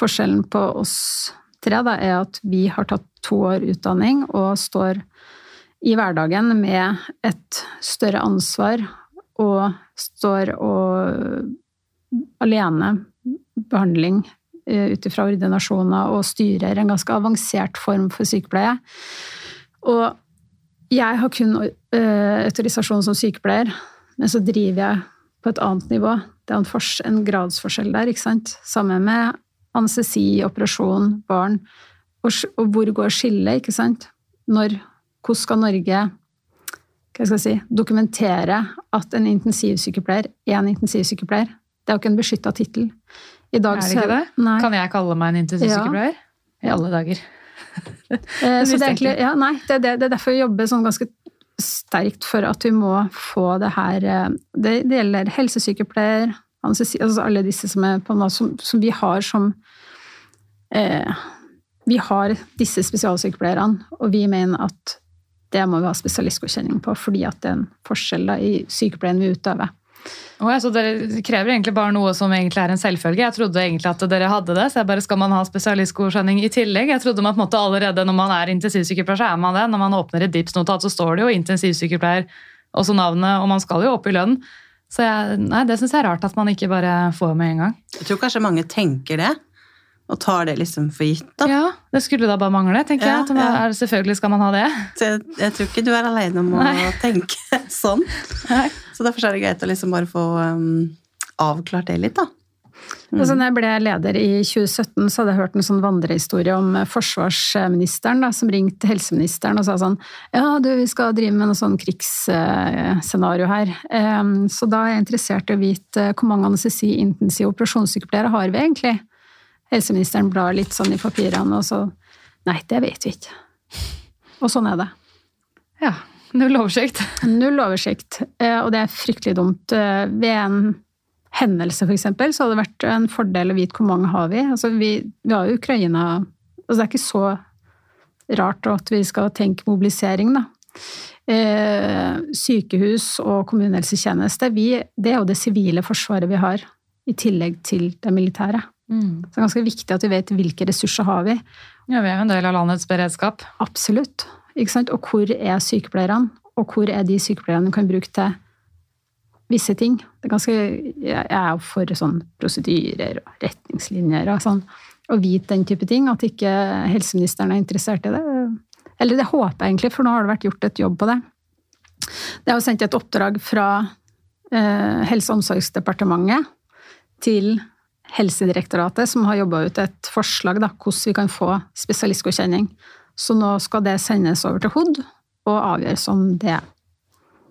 Forskjellen på oss tre da, er at vi har tatt to år utdanning og står i hverdagen med et større ansvar og står og alene behandling eh, ut ifra ordinasjoner og styrer en ganske avansert form for sykepleie. Og jeg har kun eh, autorisasjon som sykepleier, men så driver jeg på et annet nivå. Det er en, gradsforskjell der, ikke sant? Sammen med anestesi, operasjon, barn. Og, og hvor går skillet, ikke sant? Når, hvordan skal Norge hva skal jeg si, dokumentere at en intensivsykepleier er en intensivsykepleier? Det er jo ikke en beskytta tittel. Er det ikke det? Nei. Kan jeg kalle meg en intensivsykepleier? Ja. I alle dager. Eh, Så det er, egentlig, ja, nei, det, det, det er derfor vi jobber sånn ganske sterkt for at vi må få det her eh, Det, det gjelder helsesykepleier, anestesi, altså alle disse som, er på som, som vi har som eh, Vi har disse spesialsykepleierne, og vi mener at det må vi ha spesialistgodkjenning på, fordi at det er en forskjell da, i sykepleien vi utøver. Å ja, så dere krever egentlig bare noe som egentlig er en selvfølge? Jeg trodde egentlig at dere hadde det, så jeg bare skal man ha spesialistgodkjenning i tillegg? Jeg trodde man på en måte allerede når man er intensivsykepleier, så er man det. Når man åpner et DIPS-notat, så står det jo intensivsykepleier, også navnet, og man skal jo opp i lønn. Så jeg, nei, det syns jeg er rart at man ikke bare får med en gang. Jeg tror kanskje mange tenker det, og tar det liksom for gitt. da. Ja, Det skulle da bare mangle, tenker Ja, jeg. Man, ja. selvfølgelig skal man ha det. Jeg, jeg tror ikke du er alene om å Nei. tenke sånn. Nei. Så derfor er det greit å liksom bare få um, avklart det litt, da. Altså, når jeg ble leder i 2017, så hadde jeg hørt en sånn vandrehistorie om forsvarsministeren da, som ringte helseministeren og sa sånn Ja, du, vi skal drive med noe sånn krigsscenario her. Um, Så da er jeg interessert i å vite hvor mange anestesi-intensive operasjonssykepleiere har vi egentlig? Helseministeren blar litt sånn i papirene, og så Nei, det vet vi ikke. Og sånn er det. Ja, <laughs> null oversikt. Null oversikt, eh, og det er fryktelig dumt. Eh, Ved en hendelse, eksempel, så hadde det vært en fordel å vite hvor mange har vi. Altså, vi, vi har jo Ukraina altså, Det er ikke så rart at vi skal tenke mobilisering, da. Eh, sykehus og kommunehelsetjeneste, vi, det er jo det sivile forsvaret vi har, i tillegg til det militære. Så det er ganske viktig at vi vet hvilke ressurser har vi. Ja, vi er jo en del av landets beredskap. Absolutt. Ikke sant? Og hvor er sykepleierne? Og hvor er de sykepleierne du kan bruke til visse ting? Det er ganske, jeg er for sånn prosedyrer og retningslinjer og sånn. Å vite den type ting. At ikke helseministeren er interessert i det. Eller det håper jeg egentlig, for nå har det vært gjort et jobb på det. Det er jo sendt et oppdrag fra eh, Helse- og omsorgsdepartementet til Helsedirektoratet, som har jobba ut et forslag da, hvordan vi kan få spesialistgodkjenning. Så nå skal det sendes over til HOD og avgjøres om det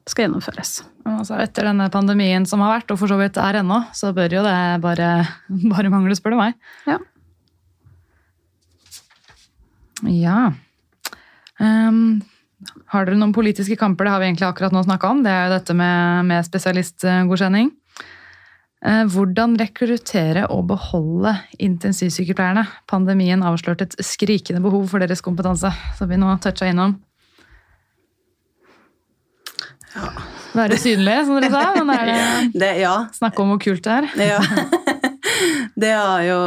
skal gjennomføres. Altså, etter denne pandemien som har vært, og for så vidt er ennå, så bør jo det bare, <laughs> bare mangle, spør du meg. Ja. Ja. Um, har dere noen politiske kamper? Det har vi egentlig akkurat nå snakka om. Det er jo dette med, med spesialistgodkjenning. Eh, Hvordan rekruttere og beholde intensivsykepleierne? Pandemien avslørte et skrikende behov for deres kompetanse, som vi nå toucha innom. Være synlig, som dere sa. Men er det <laughs> Det, ja, snakke om hvor kult det er? <laughs> Ja. Det, jo,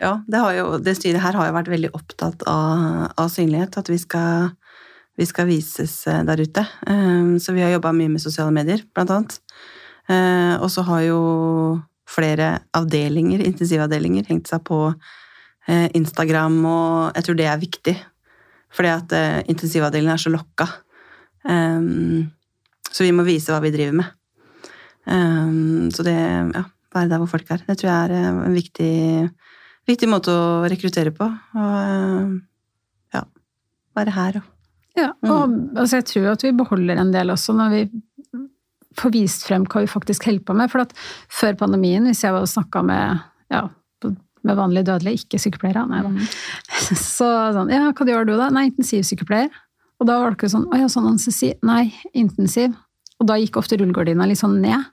ja, det, har jo, det styret her har jo vært veldig opptatt av, av synlighet, at vi skal, vi skal vises eh, der ute. Um, Så vi har jobba mye med sosiale medier, blant annet. Eh, Og så har jo flere avdelinger, intensivavdelinger, hengt seg på eh, Instagram, og jeg tror det er viktig. Fordi at eh, intensivavdelingen er så lokka. Så vi må vise hva vi driver med. Så det, ja, være der hvor folk er. Det tror jeg er en viktig, viktig måte å rekruttere på. Og ja, være her og Ja, og altså, jeg tror at vi beholder en del også når vi får vist frem hva vi faktisk holder på med. For at før pandemien, hvis jeg var og snakka med, ja, med vanlige dødelige, ikke sykepleiere, nei da, <laughs> så sånn Ja, hva gjør du da? Nei, intensivsykepleier. Og da var det ikke sånn Å ja, sånn anestesi. Nei, intensiv. Og da gikk ofte rullegardina litt sånn ned.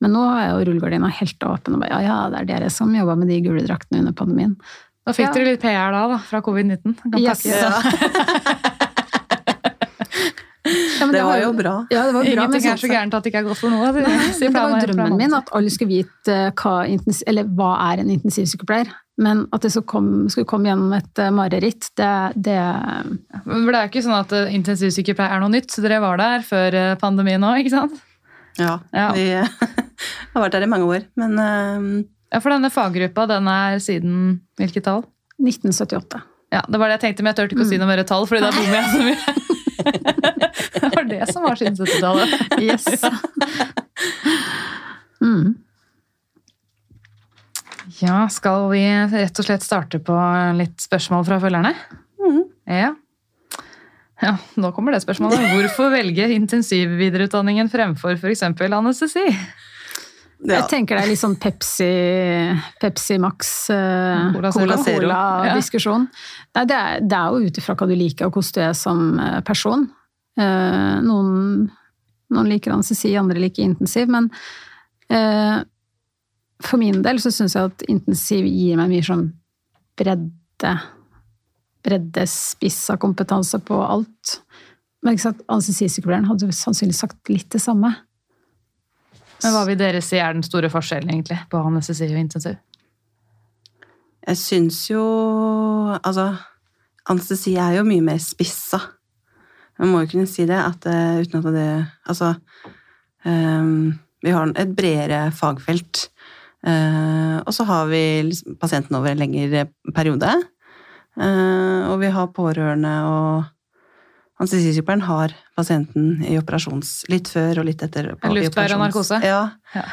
Men nå er jo rullegardina helt åpen. og bare, Ja, ja, det er dere som jobba med de gule draktene under pandemien. Da fikk Ja. dere litt PR da, da fra covid-19. Kan Yes. takke- <laughs> <laughs> Ja, men Det var jo bra. Ja, det var bra. Ingenting er så gærent at det ikke er godt for noe. Det, Nei, det var jo drømmen min at alle skulle vite eh, hva, eller hva er en intensivsykepleier. Men at det skulle komme, skulle komme gjennom et eh, mareritt, det, det Men det er jo ikke sånn at eh, intensivsykepleier er noe nytt. så Dere var der før pandemien òg, ikke sant? Ja, Ja. vi <laughs> har vært der i mange år. Men uh... Ja, For denne faggruppa den er siden hvilket tall? 1978. Ja, Det var det jeg tenkte, men jeg turte ikke å si noe mer tall, fordi da bommer jeg så mye. <laughs> det var det som var siden 70-tallet. Yes. mm. Ja, skal vi rett og slett starte på litt spørsmål fra følgerne? Ja. Ja, nå kommer det spørsmålet. Hvorfor velge intensivvidereutdanningen fremfor f.eks. anestesi? Ja. Jeg tenker det er litt sånn Pepsi, Pepsi Max eh, Cola Zero. Cola-diskusjon. Ja. det, det er jo ut ifra hva du liker, og hvordan du er som eh, person. Eh, noen, noen liker anestesi, andre liker intensiv, men for min del så syns jeg at intensiv gir meg mye sånn bredde. av kompetanse på alt. Men ikke sant, anestesisykepleieren hadde sannsynligvis sagt litt det samme. Men Hva vil dere si er den store forskjellen egentlig på anestesi og intensiv? Jeg syns jo Altså, anestesi er jo mye mer spissa. Man må jo kunne si det, at eh, uten at det Altså um, Vi har et bredere fagfelt. Uh, og så har vi liksom pasienten over en lengre periode. Uh, og vi har pårørende, og anestesisykepleieren har pasienten i operasjons litt før og litt etter. i og narkose? Ja. Ja.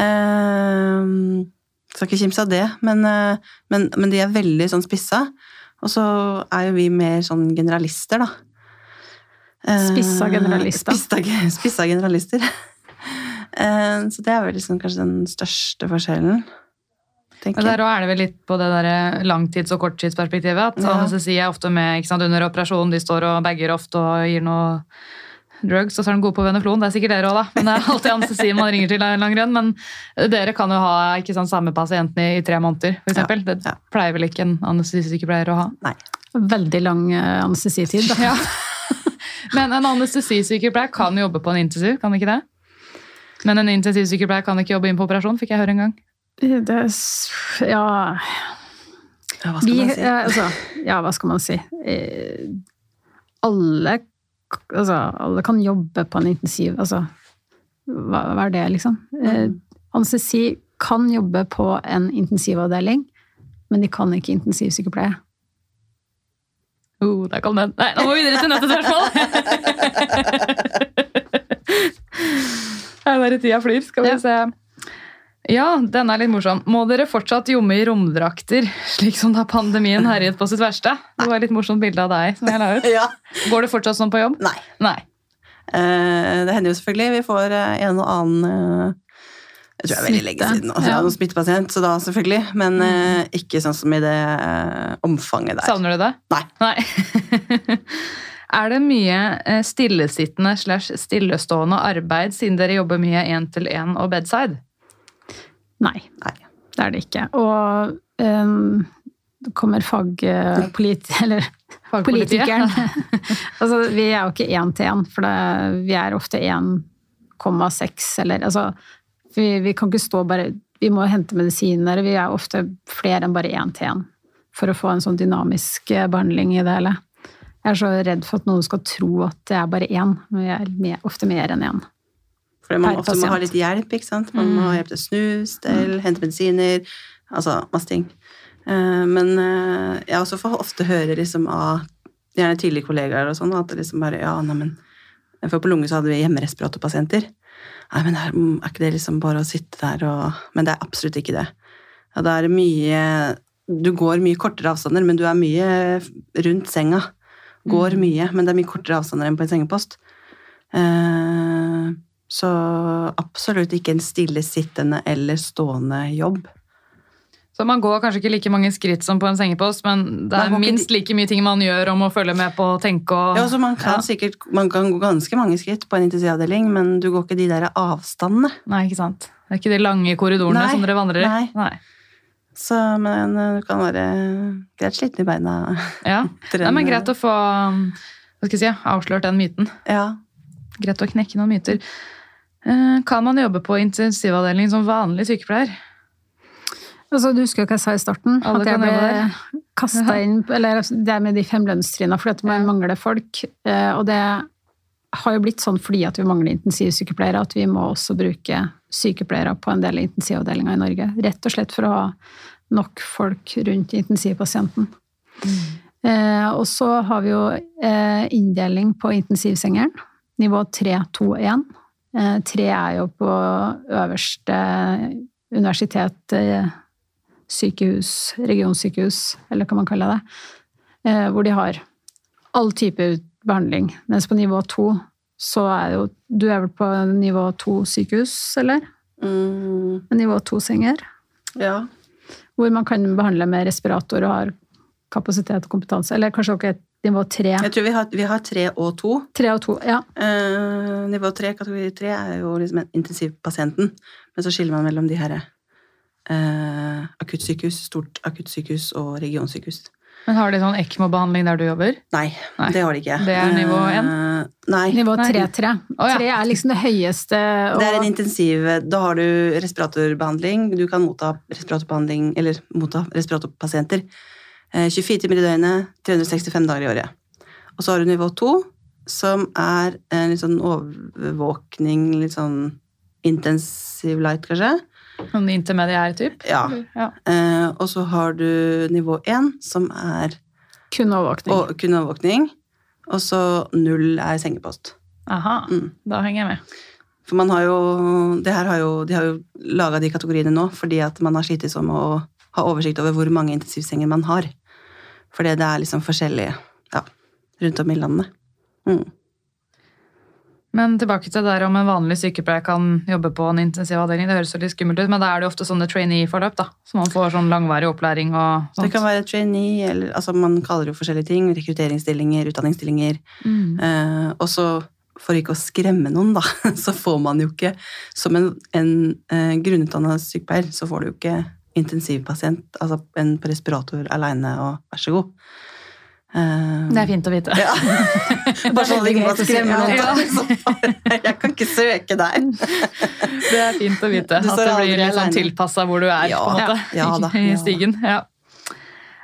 Ehm, Skal ikke kimse av det, men, eh, men, men de er veldig sånn spissa. Og så er jo vi mer sånn generalister, da. Eh, Spissa generalister. Spissa, spissa generalister. <laughs> Eh, Så det er vel liksom kanskje den største forskjellen. Tenker der jeg. Der er det vel litt på det der langtids- og korttidsperspektivet. At Ja. anestesi er ofte med ikke sant, under operasjon. De står og bager ofte og gir noe drugs, og så er de gode på veneflon. Det er sikkert dere òg, da. Men det er alltid anestesi man ringer til en eller grunn. Men dere kan jo ha ikke sant, samme pasienten i, i tre måneder, f.eks. Ja, Det pleier vel ikke en anestesisykepleier å ha. Nei. Veldig lang eh, anestesitid. Da. <laughs> Ja. Men en anestesisykepleier kan jobbe på en intensiv, kan ikke det? Men en intensivsykepleier kan ikke jobbe inn på operasjon, fikk jeg høre en gang. Det, ja Ja, hva skal man si? eh, altså, ja, hva skal man si? Eh, Alle, altså, alle kan jobbe på en intensiv, altså hva, hva er det, liksom? Mm. Anestesi kan jobbe på en intensivavdeling, men de kan ikke intensivsykepleie. Oh, der kom den. Nei, nå må vi videre til neste spørsmål. <laughs> Her bare tida flyr. Skal vi se. Ja, denne er litt morsom. Må dere fortsatt jomme i romdrakter, slik som da pandemien herjet på sitt verste? Det var et litt morsomt bilde av deg som jeg la ut. <laughs> Ja. Går det fortsatt sånn på jobb? Nei. Nei. Eh, det hender jo selvfølgelig. Vi får eh, en og annen eh, Jeg tror det er veldig lenge siden. Altså, Ja. Noen smittepasient, så da selvfølgelig. Men eh, ikke sånn som i det eh, omfanget der. Savner du det? Nei. Nei. <laughs> er det mye eh, stillesittende slash stillestående arbeid siden dere jobber mye én-til-én og bedside? Nei, Nei. det er det ikke. Og um, det kommer fagpolit... <laughs> Eller Fagpolitiet? politikeren. <laughs> altså, vi er jo ikke én til én, for det, vi er ofte 1,6 eller altså vi, vi kan ikke stå bare Vi må hente medisiner. Vi er ofte flere enn bare én til én for å få en sånn dynamisk eh, behandling i det hele. Jeg er så redd for at noen skal tro at det er bare én, men vi er ofte mer enn én. Fordi man ofte må ha litt hjelp. ikke sant? Man må ha hjelp til å snus, til hente medisiner, altså masse ting. Eh, Men eh, jeg også får ofte høre liksom av gjerne tidligere kollegaer og sånn, at det liksom bare Ja, neimen For på Lunge så hadde vi hjemmerespiratorpasienter. Nei, men er, er ikke det liksom bare å sitte der og Men det er absolutt ikke det. Ja, det er mye Du går mye kortere avstander, men du er mye rundt senga. Går mye, men det er mye kortere avstander enn på en sengepost. Eh, så absolutt ikke en stillesittende eller stående jobb. Så man går kanskje ikke like mange skritt som på en sengepost, men det er minst ikke like mye ting man gjør om å følge med på å tenke og Ja, så man kan Ja. sikkert man kan gå ganske mange skritt på en intensivavdeling, men du går ikke de der avstandene. Nei, ikke sant. Det er ikke de lange korridorene Nei, som dere vandrer i. nei. Så, men eh, du kan være greit sliten i beina. Ja. <laughs> Nei, men greit å få hva skal jeg si, avslørt den myten. Ja. Greit å knekke noen myter. Eh, Kan man jobbe på intensivavdeling som vanlig sykepleier? Altså, du husker jo hva jeg sa i starten? Alle at jeg ble kasta inn Eller altså, det med de fem lønnstrinnene fordi man mangler folk. eh, Og det har jo blitt sånn fordi at vi mangler intensivsykepleiere, at vi må også bruke sykepleiere på en del intensivavdelinger i Norge. Rett og slett for å ha nok folk rundt intensivpasienten. Eh, og så har vi jo eh, inndeling på intensivsengeren. Nivå 3, 2, 1. Eh, 3 er jo på øverste universitet, eh, sykehus, regionsykehus, eller hva man kaller det, eh, hvor de har all type behandling. Mens på nivå 2 så er jo Du er vel på nivå 2 sykehus, eller? Mm, Nivå 2-senger. ja. Hvor man kan behandle med respirator og har kapasitet og kompetanse. Eller kanskje dere er nivå 3. Jeg tror vi har, vi har tre og to. 3 og 2, ja. Eh, nivå tre, kategori tre, er jo liksom intensivpasienten. Men så skiller man mellom de her eh, akuttsykehus, stort akuttsykehus og regionsykehus. Men Har de sånn ECMO-behandling der du jobber? Nei, Nei. det har de ikke. Det er nivå én? Uh, nei. Nivå Nei. 3-3. Å, ja. 3 er liksom det høyeste. Og, Det er en intensiv Da har du respiratorbehandling. Du kan motta respiratorbehandling, eller motta respiratorpasienter. Eh, 24 timer i døgnet, 365 dager i året. Og så har du nivå 2, som er en litt sånn overvåkning, litt sånn intensiv light, kanskje. Sånn intermediær typ? Ja. ja. Eh, og så har du nivå 1, som er kun overvåkning. Og, kun overvåkning. Og så null er sengepost. Aha, Mm. da henger jeg med. For man har jo, det her har jo De har jo laga de kategoriene nå fordi at man har slitt med å ha oversikt over hvor mange intensivsenger man har. Fordi det er liksom forskjellig ja, rundt om i landet. Mm. Men tilbake til det der om en vanlig sykepleier kan jobbe på en intensivavdeling. Det høres jo litt skummelt ut, men da er det ofte sånne trainee-forløp, da. Så man får sånn langvarig opplæring og Så det kan være trainee, eller altså man kaller jo forskjellige ting. Rekrutteringsstillinger, utdanningsstillinger. Mm. Eh, og så, for ikke å skremme noen, da, <laughs> så får man jo ikke Som en, en eh, grunnutdanna sykepleier, så får du jo ikke intensivpasient, altså en på respirator aleine og vær så god. Eh, Det er fint å vite. Ja. <laughs> Bare sånn at det ikke skremmer noen. Ja. <laughs> Jeg kan ikke søke der. Det er fint å vite. At det blir litt sånn tilpassa hvor du er, Ja, på en måte. ja da, <laughs> I stigen. Ja.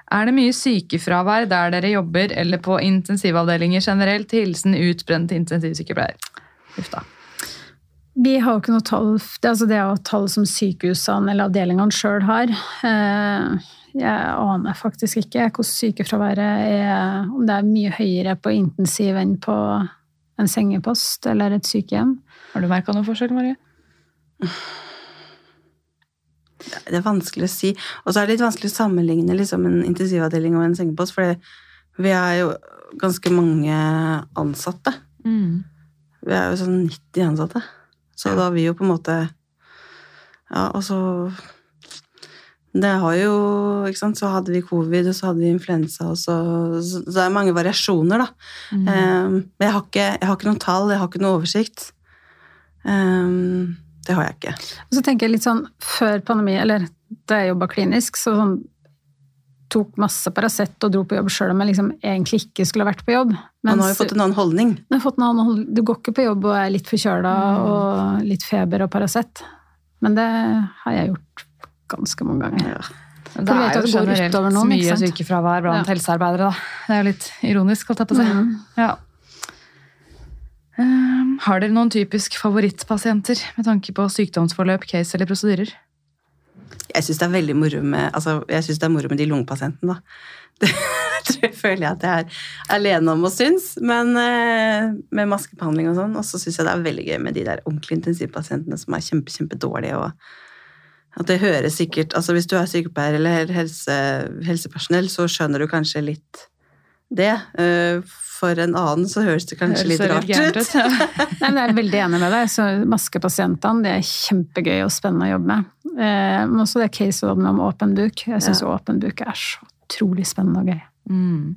Er det mye sykefravær der dere jobber, eller på intensivavdelinger generelt? Hilsen utbrent intensivsykepleier. Uff da. Vi har jo ikke noe tall Det, er altså det er jo tall som sykehusene eller avdelingene sjøl har. Eh, Jeg aner faktisk ikke hvordan sykefraværet er, om det er mye høyere på intensiv enn på en sengepost eller et sykehjem. Har du merka noe forskjell, Marie? Det er vanskelig å si. Og så er det litt vanskelig å sammenligne liksom, en intensivavdeling og en sengepost, for vi er jo ganske mange ansatte. Mm. Vi er jo sånn 90 ansatte. Så da har vi jo på en måte Ja, og så Det har jo Ikke sant, så hadde vi covid, og så hadde vi influensa, og så Så det er mange variasjoner, da. Mm. Um, men jeg har, ikke, jeg har ikke noen tall, jeg har ikke noen oversikt. Um, det har jeg ikke. Og så tenker jeg litt sånn, før pandemi, eller da jeg jobba klinisk, så sånn, tok masse Paracet og dro på jobb sjøl om jeg liksom egentlig ikke skulle vært på jobb. Og nå har vi fått en annen holdning. Jeg har fått en annen hold- Du går ikke på jobb og er litt forkjøla og litt feber og Paracet. Men det har jeg gjort ganske mange ganger. Ja. Det du er jo generelt noen, mye sykefravær blant Ja. helsearbeidere. Da. Det er jo litt ironisk, holdt jeg på å si. Mm. Ja. Um, har dere noen typisk favorittpasienter med tanke på sykdomsforløp, case eller prosedyrer? Jeg syns det er veldig moro med altså, moro med de lungepasientene, da. <laughs> Det tror jeg føler jeg at jeg er alene om å synes, men eh, med maskebehandling og sånn. Og så syns jeg det er veldig gøy med de der ordentlige intensivpasientene som er kjempe, kjempedårlige. og at det høres sikkert, altså Hvis du er sykepleier eller helse, helsepersonell, så skjønner du kanskje litt det. Eh, For en annen så høres det kanskje Høres litt rart ut. ut. Ja. <laughs> Nei, men jeg er veldig enig med deg. Så maskepasientene det er kjempegøy og spennende å jobbe med. Eh, men også det caset om åpen buk. Jeg syns Ja. åpen buk er så utrolig spennende og gøy. Mm.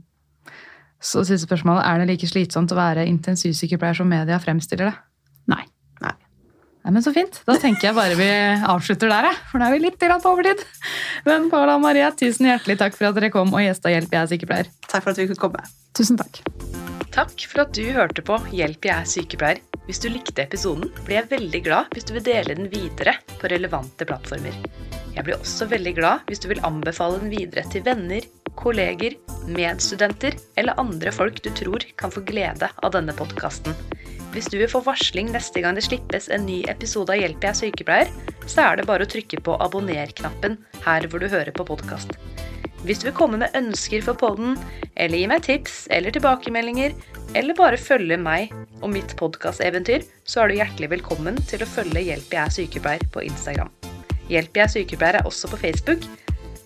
Så siste spørsmålet, er det like slitsomt å være intensivsykepleier som media fremstiller det? Nei. Nei. Men Så fint. Da tenker jeg bare vi avslutter der, for da er vi litt grann på overtid. Men Paula og Maria, tusen hjertelig takk for at dere kom og gjesta Hjelp, jeg er sykepleier. Takk for at vi kunne komme. Tusen takk. Takk for at du hørte på Hjelp, jeg er sykepleier. Hvis du likte episoden, blir jeg veldig glad hvis du vil dele den videre på relevante plattformer. Jeg blir også veldig glad hvis du vil anbefale den videre til venner, kolleger, medstudenter eller andre folk du tror kan få glede av denne podkasten. Hvis du vil få varsling neste gang det slippes en ny episode av Hjelp, jeg er sykepleier, så er det bare å trykke på abonner-knappen her hvor du hører på podkast. Hvis du vil komme med ønsker for podden, eller gi meg tips eller tilbakemeldinger, eller bare følge meg og mitt podkasteventyr, så er du hjertelig velkommen til å følge Hjelp jeg er sykepleier på Instagram. Hjelp jeg er sykepleier er også på Facebook,